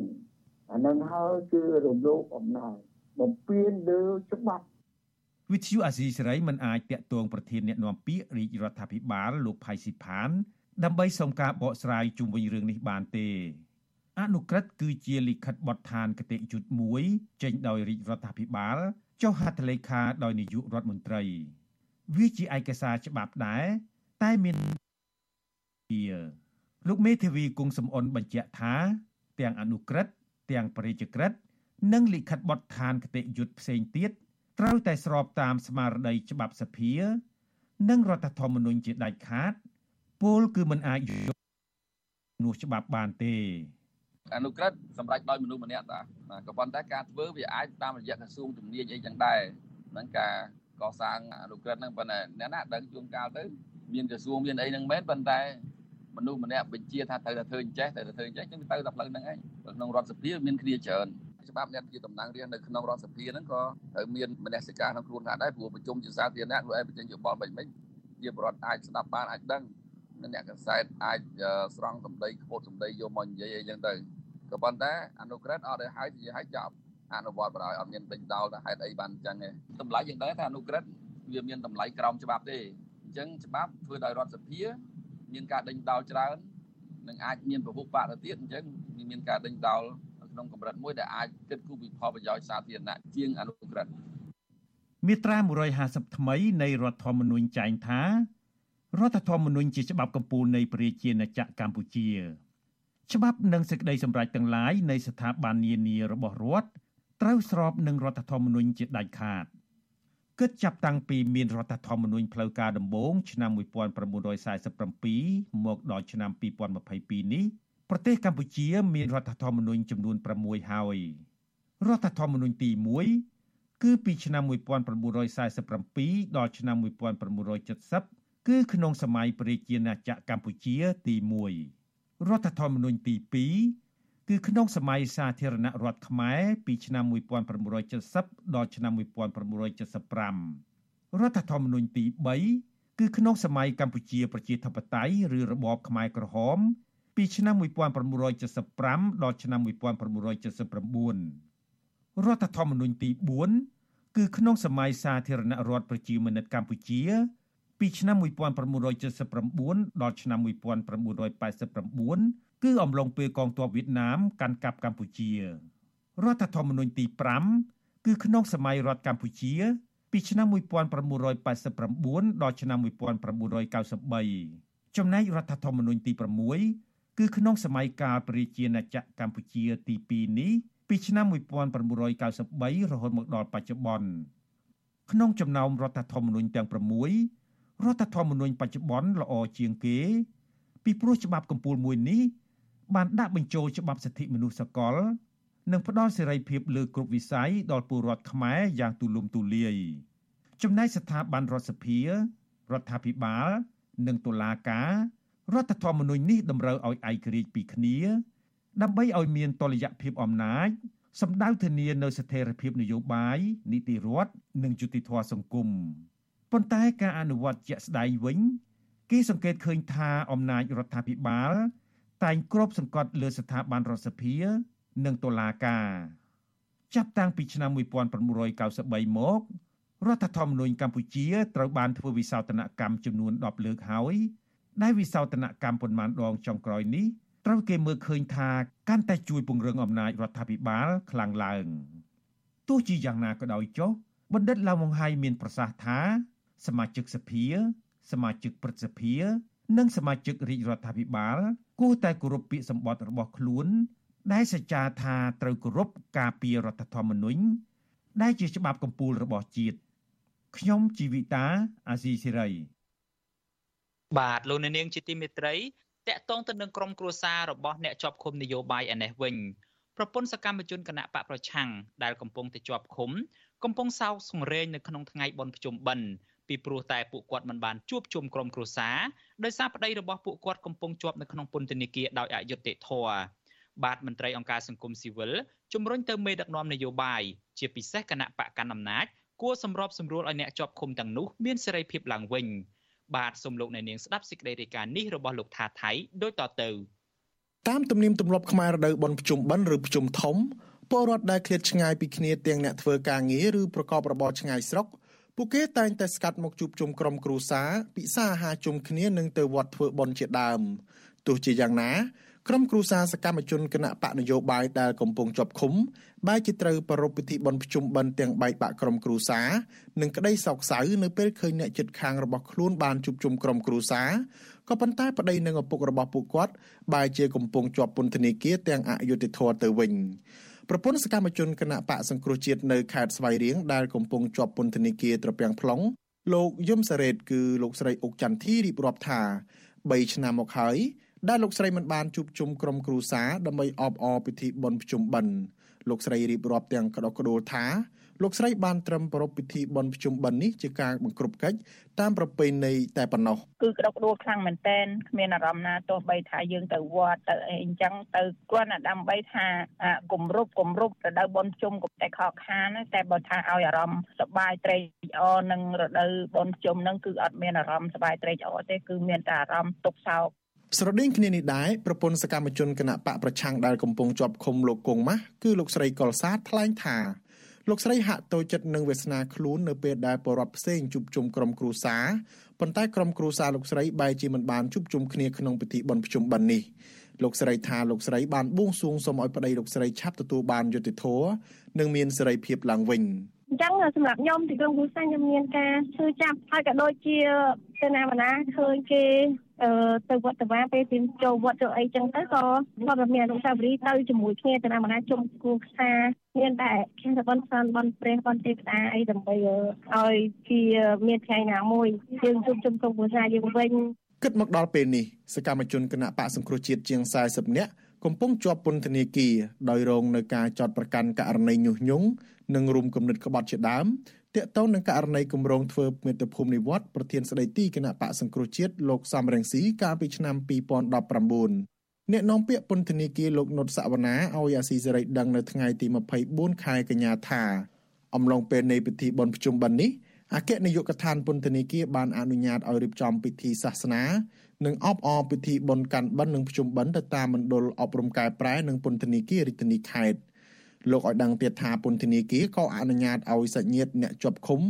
អានឹងហើយគឺរំលោភអំណាចបំពេញលើច្បាប់វិទ្យុអាស៊ីសេរីមិនអាចតាក់ទងប្រធានអ្នកណាំពាក្យរាជរដ្ឋាភិបាលលោកផៃស៊ីផាន ដើម្បីសុំការបកស្រាយជុំវិញរឿងនេះបានទេ អនុក្រឹត្យគឺជាលិខិតបទដ្ឋានគតិយុត្តមួយចេញដោយរាជរដ្ឋាភិបាលចុះហត្ថលេខាដោយនាយករដ្ឋមន្ត្រី វាជាឯកសារច្បាប់ដែរតែមានលោកមេធាវីគង់សំអនបញ្ជាក់ថា ទាំងអនុក្រឹត្យទាំងបរិជ្ជក្រឹត្យនិងលិខិតបទដ្ឋានគតិយុត្តផ្សេងទៀតត្រូវតែស្របតាមស្មារតីច្បាប់សភា និងរដ្ឋធម្មនុញ្ញជាដាច់ខាត ពលគឺមិនអាចយកនោះច្បាប់បានទេអនុក្រឹត្យសម្រាប់ដោយមនុស្សម្នាក់តាក៏ប៉ុន្តែការធ្វើវាអាចតាមរយៈក្រសួងជំនាញអីចឹងដែរហ្នឹងការកសាងអនុក្រឹត្យហ្នឹងប៉ុន្តែអ្នកណាដឹងជួនកាលទៅមានក្រសួងមានអីហ្នឹងមែនប៉ុន្តែមនុស្សម្នាក់បញ្ជាថាត្រូវតែធ្វើអញ្ចេះត្រូវតែធ្វើអញ្ចេះចឹងទៅតែផ្លូវហ្នឹងឯងក្នុងរដ្ឋសភាមានគ្នាច្រើនច្បាប់អ្នកជាតំណាងរាស្ត្រនៅក្នុងរដ្ឋសភាហ្នឹងក៏ត្រូវមានមនសិការក្នុងខ្លួនថាដែរព្រោះប្រជុំជាសាធារណៈខ្លួនឯងបញ្ចេញយោបល់មិនមិនជាបរដ្ឋអាចស្ដាប់បានអាចដឹង អ្នកកសែតអាចស្រង់សម្ដីខ្ពត់សម្ដីយកមកនិយាយអីចឹងទៅក៏ប៉ុន្តែអនុក្រឹត្យអត់ឲ្យហើយនិយាយឲ្យចប់អនុវត្តបណ្ដោយអត់មានដេញដោលថាហេតុអីបានអញ្ចឹងទេតម្លៃយ៉ាងដែរថាអនុក្រឹត្យវាមានតម្លៃក្រោមច្បាប់ទេអញ្ចឹងច្បាប់ធ្វើដោយរដ្ឋសភាមានការដេញដោលច្រើននឹងអាចមានប្រភពបាក់ទៅទៀតអញ្ចឹងមានការដេញដោលក្នុងកម្រិតមួយដែលអាចគិតគូរពីផលប្រយោជន៍សាធារណៈជាងអនុក្រឹត្យមាត្រា150ថ្មីនៃរដ្ឋធម្មនុញ្ញចែងថា រដ្ឋធម្មនុញ្ញជាច្បាប់កម្ពុជានៃប្រជាណាចក្រកម្ពុជា ច្បាប់និងសេចក្តីសម្រេចទាំងឡាយនៃស្ថាប័ននានារបស់រដ្ឋត្រូវស្របនឹងរដ្ឋធម្មនុញ្ញជាដាច់ខាតគិតចាប់តាំងពីមានរដ្ឋធម្មនុញ្ញផ្លូវការដំបូងឆ្នាំ1947មកដល់ឆ្នាំ2022នេះប្រទេសកម្ពុជាមានរដ្ឋធម្មនុញ្ញចំនួន6ហើយរដ្ឋធម្មនុញ្ញទី1គឺពីឆ្នាំ1947ដល់ឆ្នាំ1970 គឺក្នុងសម័យប្រជាណាចក្រកម្ពុជាទី1រដ្ឋធម្មនុញ្ញទី2គឺក្នុងសម័យសាធារណរដ្ឋខ្មែរពីឆ្នាំ1970ដល់ឆ្នាំ1975រដ្ឋធម្មនុញ្ញទី3គឺក្នុងសម័យកម្ពុជាប្រជាធិបតេយ្យឬរបបខ្មែរក្រហមពីឆ្នាំ1975ដល់ឆ្នាំ1979រដ្ឋធម្មនុញ្ញទី4គឺក្នុងសម័យសាធារណរដ្ឋប្រជាមានិតកម្ពុជា ពីឆ្នាំ1979ដល់ឆ្នាំ1989គឺអំឡុងពេលកងទ័ពវៀតណាមកាន់កាប់កម្ពុជារដ្ឋធម្មនុញ្ញទី5គឺក្នុងសម័យរដ្ឋកម្ពុជា ពីឆ្នាំ1989ដល់ឆ្នាំ1993ចំណែករដ្ឋធម្មនុញ្ញទី6គឺក្នុងសម័យកាលប្រជាណាចក្រកម្ពុជាទី2នេះពីឆ្នាំ1993រហូតមកដល់បច្ចុប្បន្នក្នុងចំណោមរដ្ឋធម្មនុញ្ញទាំង6 រដ្ឋធម្មនុញ្ញបច្ចុប្បន្នល្អជាងគេ ពីព្រោះច្បាប់កម្ពុមួយនេះបានដាក់បញ្ចូលច្បាប់សិទ្ធិមនុស្សសកល និងផ្ដល់សេរីភាពលើគ្រប់វិស័យដល់ពលរដ្ឋខ្មែរយ៉ាងទូលំទូលាយចំណែកស្ថាប័នរដ្ឋសភារដ្ឋាភិបាល និងតុលាការរដ្ឋធម្មនុញ្ញនេះតម្រូវឲ្យឯករាជ្យពីគ្នា ដើម្បីឲ្យមានតុល្យភាពអំណាចសម្ដៅធានានៅស្ថិរភាពនយោបាយនីតិរដ្ឋនិងយុតិធធសង្គម ប៉ុន្តែការអនុវត្តជាក់ស្ដែងវិញគេសង្កេតឃើញថាអំណាចរដ្ឋាភិបាល តែងគ្របសង្កត់លើស្ថាប័នរដ្ឋសភា និងតុលាការ ចាប់តាំងពីឆ្នាំ1993មករដ្ឋធម្មនុញ្ញកម្ពុជាត្រូវបានធ្វើវិសោធនកម្មចំនួន10លើកហើយដែលវិសោធនកម្មប៉ុន្មានដងចុងក្រោយនេះត្រូវគេមើលឃើញថាកាន់តែជួយពង្រឹងអំណាចរដ្ឋាភិបាលខ្លាំងឡើងទោះជាយ៉ាងណាក៏ដោយចុះបណ្ឌិតឡាវម៉ុងហៃមានប្រសាសន៍ថា សមាជិកសភា សមាជិកព្រឹទ្ធសភា និងសមាជិករាជរដ្ឋាភិបាលគួរតែគោរពពាក្យសម្បត្តិរបស់ខ្លួនដែលសច្ចាថាត្រូវគោរពការពាររដ្ឋធម្មនុញ្ញដែលជាច្បាប់កម្ពុជារបស់ជាតិខ្ញុំជីវិតាអាស៊ីសេរីបាទលោកអ្នកនាងជាទីមេត្រីតកតងទៅនឹងក្រុមគ្រួសាររបស់អ្នកជាប់ឃុំនយោបាយឯនេះវិញប្រពន្ធសកម្មជនគណៈបកប្រឆាំងដែលកំពុងតែជាប់ឃុំកំពុងសោកសង្រេងនៅក្នុងថ្ងៃបុណ្យភ្ជុំបិណ្ឌ ពីព្រោះតែពួកគាត់មិនបានជួបជុំក្រុមគ្រួសារដោយសារប្តីរបស់ពួកគាត់កំពុងជាប់នៅក្នុងពន្ធនាគារដោយអយុត្តិធម៌បាទមន្ត្រីអង្គការសង្គមស៊ីវិលជំរុញទៅមេដឹកនាំនយោបាយជាពិសេសគណៈបកកណ្ដាលអំណាចគួរសម្របសម្រួលឲ្យអ្នកជាប់ឃុំទាំងនោះមានសេរីភាពឡើងវិញ។បាទសូមលោកអ្នកនាងស្ដាប់សេចក្តីរាយការណ៍នេះរបស់លោកថាថៃដូចតទៅតាមទំនៀមទម្លាប់ខ្មែររដូវបុណ្យភ្ជុំបិណ្ឌឬភ្ជុំធំពលរដ្ឋដែលឃ្លាតឆ្ងាយពីគ្នាទាំងអ្នកធ្វើការងារឬប្រកបរបរឆ្ងាយស្រុក ពួកគេតែងតែស្កាត់មកជួបជុំក្រុមគ្រួសារពិសាអាហារជុំគ្នានិងទៅវត្តធ្វើបុណ្យជាដើមទោះជាយ៉ាងណាក្រុមគ្រួសារសកម្មជនគណៈបកនយោបាយដែលកំពុងជាប់ឃុំបែរជាត្រូវប្រារព្ធពិធីបុណ្យភ្ជុំបិណ្ឌទាំងបែកបាក់ក្រុមគ្រួសារនិងក្តីសោកសៅនៅពេលឃើញអ្នកជិតខាងរបស់ខ្លួនបានជួបជុំក្រុមគ្រួសារក៏ប៉ុន្តែប្តីនិងឪពុករបស់ពួកគាត់បែរជាកំពុងជាប់ពន្ធនាគារទាំងអយុត្តិធម៌ទៅវិញ ប្រពន្ធសកម្មជនគណៈបកសង្គ្រោះជាតិនៅខេត្តស្វាយរៀងដែលកំពុងជាប់ពន្ធនាគារត្រពាំង plong លោកយមសារ៉េតគឺលោកស្រីអុកចន្ទធីរៀបរាប់ថា3ឆ្នាំមកហើយដែលលោកស្រីមិនបានជួបជុំក្រុមគ្រួសារដើម្បីអបអរពិធីបុណ្យភ្ជុំបិណ្ឌលោកស្រីរៀបរាប់ទាំងក្តុកក្តួលថា លោកស្រីបានត្រឹមប្រពៃពិធីបុណ្យភ្ជុំបិណ្ឌនេះជាការបង្ក្រប់កិច្ចតាមប្រពៃណីតែប៉ុណ្ណោះគឺក្តុកក្តួលខ្លាំងមែនតែនគ្មានអារម្មណ៍ណាទោះបីថាយើងទៅវត្តទៅអីអញ្ចឹងទៅគ្រាន់តែដើម្បីថាគម្រប់គម្រប់រដូវបុណ្យភ្ជុំកុំតែខកខានតែបើថាឲ្យអារម្មណ៍សប្បាយត្រេកអរនឹងរដូវបុណ្យភ្ជុំហ្នឹងគឺអត់មានអារម្មណ៍សប្បាយត្រេកអរទេគឺមានតែអារម្មណ៍ទុក្ខសោកស្រដៀងគ្នានេះដែរប្រពន្ធសកម្មជនគណៈបកប្រឆាំងដែលកំពុងជាប់ឃុំលោកគង់ម៉ាស់គឺលោកស្រីកុលសាថ្លែងថា លោកស្រីហាក់តូចចិត្តនឹងវាសនាខ្លួននៅពេលដែលបរិវត្តផ្សេងជួបជុំក្រុមគ្រួសារប៉ុន្តែក្រុមគ្រួសារលោកស្រីបែរជាមិនបានជួបជុំគ្នាក្នុងពិធីបុណ្យភ្ជុំបិណ្ឌនេះលោកស្រីថាលោកស្រីបានបួងសួងសូមឲ្យប្តីលោកស្រីឆាប់ទទួលបានយុត្តិធម៌និងមានសេរីភាពឡើងវិញ អញ្ចឹងសម្រាប់ខ្ញុំទីក្រុងគូសាខ្ញុំមានការឈឺចាប់ហើយក៏ដូចជាទៅណាបណ្ណាឃើញគេអឺទៅវត្តទៅវាពេលទីចូលវត្តចូលអីចឹងទៅក៏គាត់មានអនុស្សាវរីយ៍ទៅជាមួយគ្នាទៅណាបណ្ណាជុំគូខ្សាមានតែខាងតបនសានបនព្រះបនទេវតាអីដើម្បីឲ្យជាមានថ្ងៃណាមួយយើងជួបជុំក្រុមគ្រួសារយើងវិញគិតមកដល់ពេលនេះសកម្មជនគណៈបកសង្គ្រោះជាតិជាង40នាក់កំពុងជាប់ពន្ធនាគារដោយរងនឹងការចាត់ប្រកាន់ករណីញុះញង់ និងរុំគំនិតក្បត់ជាដើមទាក់ទងនឹងករណីគម្រោងធ្វើមេត្តាភូមិនិវត្តប្រធានស្ដីទីគណៈបកសង្គ្រោះជាតិលោកសំរងស៊ីកាលពីឆ្នាំ2019អ្នកនាំពាក្យពន្ធនាគារលោកនុតសវណ្ណាឲ្យអាស៊ីសេរីដឹងនៅថ្ងៃទី24ខែកញ្ញាថាអំឡុងពេលនៃពិធីបុណ្យភ្ជុំបិណ្ឌនេះអគ្គនាយកដ្ឋានពន្ធនាគារបានអនុញ្ញាតឲ្យរៀបចំពិធីសាសនានិងអបអរពិធីបុណ្យកាន់បិណ្ឌនិងភ្ជុំបិណ្ឌទៅតាមមណ្ឌលអប់រំកែប្រែនិងពន្ធនាគាររាជធានីខេត្ត លោកឲ្យដឹងទៀតថាពន្ធនាគារក៏អនុញ្ញាតឲ្យសាច់ញាតិអ្នកជាប់ឃុំ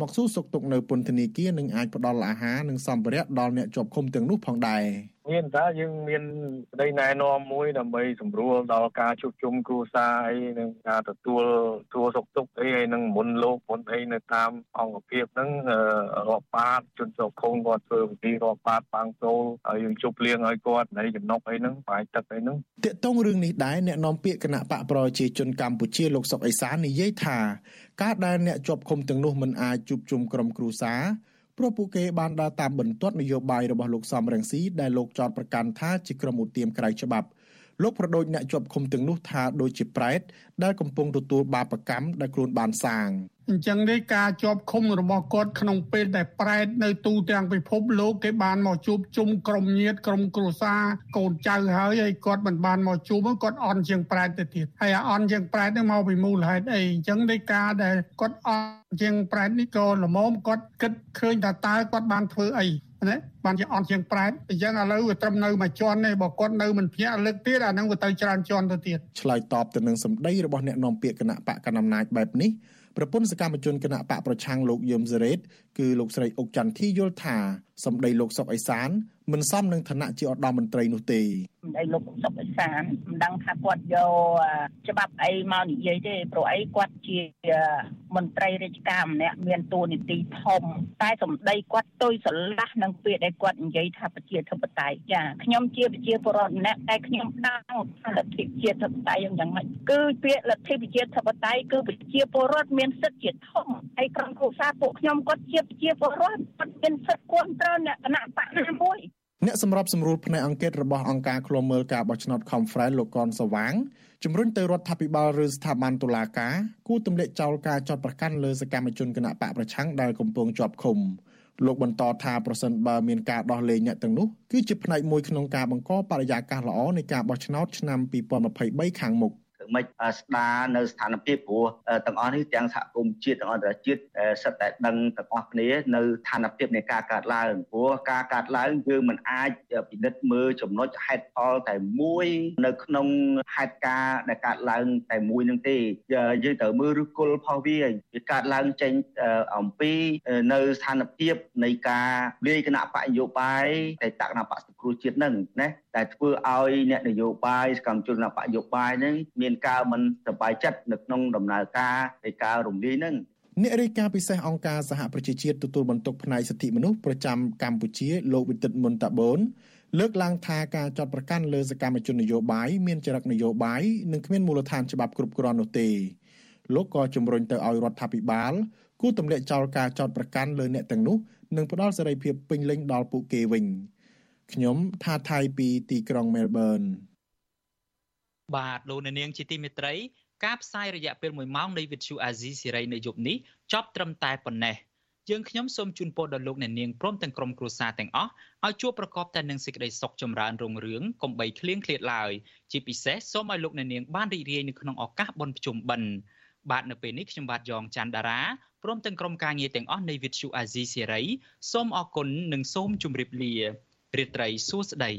មកសួរសុខទុក្ខនៅពន្ធនាគារនិងអាចផ្ដល់អាហារនិងសម្ភារៈដល់អ្នកជាប់ឃុំទាំងនោះផងដែរ មានតើយើងមានប្តីណែនាំមួយដើម្បីសម្រួលដល់ការជួបជុំគ្រួសារអីនិងការទទួលទួសុខទុក្ខអីហើយនឹងមុនលោកមុនអីនៅតាមអង្គភាពហ្នឹងរាប់បាតជនជាប់ឃុំគាត់ធ្វើពិធីរាប់បាតបាំងចូលហើយយើងជប់លៀងឲ្យគាត់នៃចំណុកអីហ្នឹងបាយទឹកអីហ្នឹងតាកតងរឿងនេះដែរអ្នកនាំពាក្យគណៈបកប្រជាជនកម្ពុជាលោកសុកអេសាននិយាយថា ការដែលអ្នកជាប់ឃុំទាំងនោះមិនអាចជួបជុំក្រុមគ្រួសារ ព្រោះពួកគេបានដើរតាមបន្ទាត់នយោបាយរបស់លោកសំរងស៊ីដែលលោកចោទប្រកាន់ថាជាក្រុមឧទាមក្រៅច្បាប់ លោកប្រដូចអ្នកជាប់ឃុំទាំងនោះថាដូចជាប្រែតដែលកំពុងទទួលបាបកម្មដែលខ្លួនបានសាងអញ្ចឹងនេះការជាប់ឃុំរបស់គាត់ក្នុងពេលដែលប្រែតនៅទូទាំងពិភពលោកគេបានមកជួបជុំក្រុមញាតិក្រុមគ្រួសារកូនចៅហើយហើយគាត់មិនបានមកជួបគាត់អន់ជាងប្រែតទៅទៀតហើយអន់ជាងប្រែតនេះមកពីមូលហេតុអីអញ្ចឹងនេះការដែលគាត់អន់ជាងប្រែតនេះក៏ល្មមគាត់គិតឃើញថាតើគាត់បានធ្វើអី ណាបានជាអន់ជាងប្រែតអញ្ចឹងឥឡូវវាត្រឹមនៅមួយជាន់ទេបើគាត់នៅមិនភ្ញាក់លើកទៀតអានឹងវាទៅច្រើនជាន់ទៅទៀតឆ្លើយតបទៅនឹងសម្ដីរបស់អ្នកនាំពាក្យគណៈបកកណ្ដាលអំណាចបែបនេះប្រពន្ធសកម្មជនគណៈបកប្រឆាំងលោកយឹមសេរ៉េតគឺលោកស្រីអុកចន្ទធីយល់ថា សម្ដីលោកសុកអេសានមិនសមនឹងឋានៈជាឧត្តមមន្ត្រីនោះទេសម្ដីលោកសុកអេសានមិនដឹងថាគាត់យកច្បាប់អីមកនិយាយទេព្រោះអីគាត់ជាមន្ត្រីរាជការម្នាក់មានតួនាទីធំតែសម្ដីគាត់ទុយស្រឡះនឹងពាក្យដែលគាត់និយាយថាប្រជាធិបតេយ្យចាខ្ញុំជាប្រជាពលរដ្ឋម្នាក់តែខ្ញុំដឹងថាលទ្ធិប្រជាធិបតេយ្យយ៉ាងម៉េចគឺពាក្យលទ្ធិប្រជាធិបតេយ្យគឺប្រជាពលរដ្ឋមានសិទ្ធិជាធំហើយក្រុមគ្រួសារពួកខ្ញុំគាត់ជាប្រជាពលរដ្ឋគាត់មានសិទ្ធិគ្រប់គ្រងអ្នកគណៈបកណាមួយអ្នកសម្របសម្រួលផ្នែកអង្គការរបស់អង្គការឃ្លាំមើលការបោះឆ្នោត Conference លោកកនសវាងជំរុញទៅរដ្ឋាភិបាលឬស្ថាប័នតុលាការគួរទម្លាក់ចោលការចាត់ប្រកាន់លើសកម្មជនគណៈបកប្រឆាំងដែលកំពុងជាប់ឃុំលោកបន្តថាប្រសិនបើមានការដោះលែងអ្នកទាំងនោះគឺជាផ្នែកមួយក្នុងការបង្កបរិយាកាសល្អនៃការបោះឆ្នោតឆ្នាំ2023ខាងមុខ មិនស្ដារនៅស្ថានភាពព្រោះទាំងអស់នេះទាំងសហគមន៍ជាតិទាំងអន្តរជាតិសិតតែដឹងទាំងអស់គ្នានៅស្ថានភាពនៃការកាត់ឡើងព្រោះការកាត់ឡើងយើងមិនអាចពិនិត្យមើលចំណុចហេតុផលតែមួយនៅក្នុងហេតុការណ៍ដែលកាត់ឡើងតែមួយនឹងទេយើងត្រូវមើលឫសគល់ផលវាវាកាត់ឡើងចេញអំពីនៅស្ថានភាពនៃការលាយគណៈបកនយោបាយតែតគណៈបកសង្គ្រោះជាតិនឹងណាតែធ្វើឲ្យអ្នកនយោបាយសកម្មជនគណៈបកនយោបាយនឹងមានការមិនសប្បាយចិត្តនៅក្នុងដំណើរការនៃការរំលាយនឹងអ្នករាយការណ៍ពិសេសអង្គការសហប្រជាជាតិទទួលបន្ទុកផ្នែកសិទ្ធិមនុស្សប្រចាំកម្ពុជាលោកវិទិតមុនតាបូនលើកឡើងថាការចាត់ប្រកាន់លើសកម្មជននយោបាយមានចរិតនយោបាយនិងគ្មានមូលដ្ឋានច្បាប់គ្រប់គ្រាន់នោះទេលោកក៏ជំរុញទៅឲ្យរដ្ឋាភិបាលគូទម្លាក់ចោលការចោទប្រកាន់លើអ្នកទាំងនោះនិងផ្ដល់សេរីភាពពេញលេញដល់ពួកគេវិញខ្ញុំថាថៃពីទីក្រុងមែលប៊ន បាទលោកអ្នកនាងជាទីមេត្រីការផ្សាយរយៈពេល1ម៉ោងនៃវិទ្យុអាស៊ីសេរីនៅយប់នេះចប់ត្រឹមតែប៉ុណ្ណេះយើងខ្ញុំសូមជូនពរដល់លោកអ្នកនាងព្រមទាំងក្រុមគ្រួសារទាំងអស់ឲ្យជួបប្រកបតែនឹងសេចក្តីសុខចម្រើនរុងរឿងកុំបីឃ្លៀងឃ្លាតឡើយជាពិសេសសូមឲ្យលោកអ្នកនាងបានរីករាយនៅក្នុងឱកាសបុណ្យភ្ជុំបិណ្ឌបាទនៅពេលនេះខ្ញុំបាទយ៉ងច័ន្ទដារាព្រមទាំងក្រុមការងារទាំងអស់នៃវិទ្យុអាស៊ីសេរីសូមអរគុណនិងសូមជម្រាបលារាត្រីសួស្តី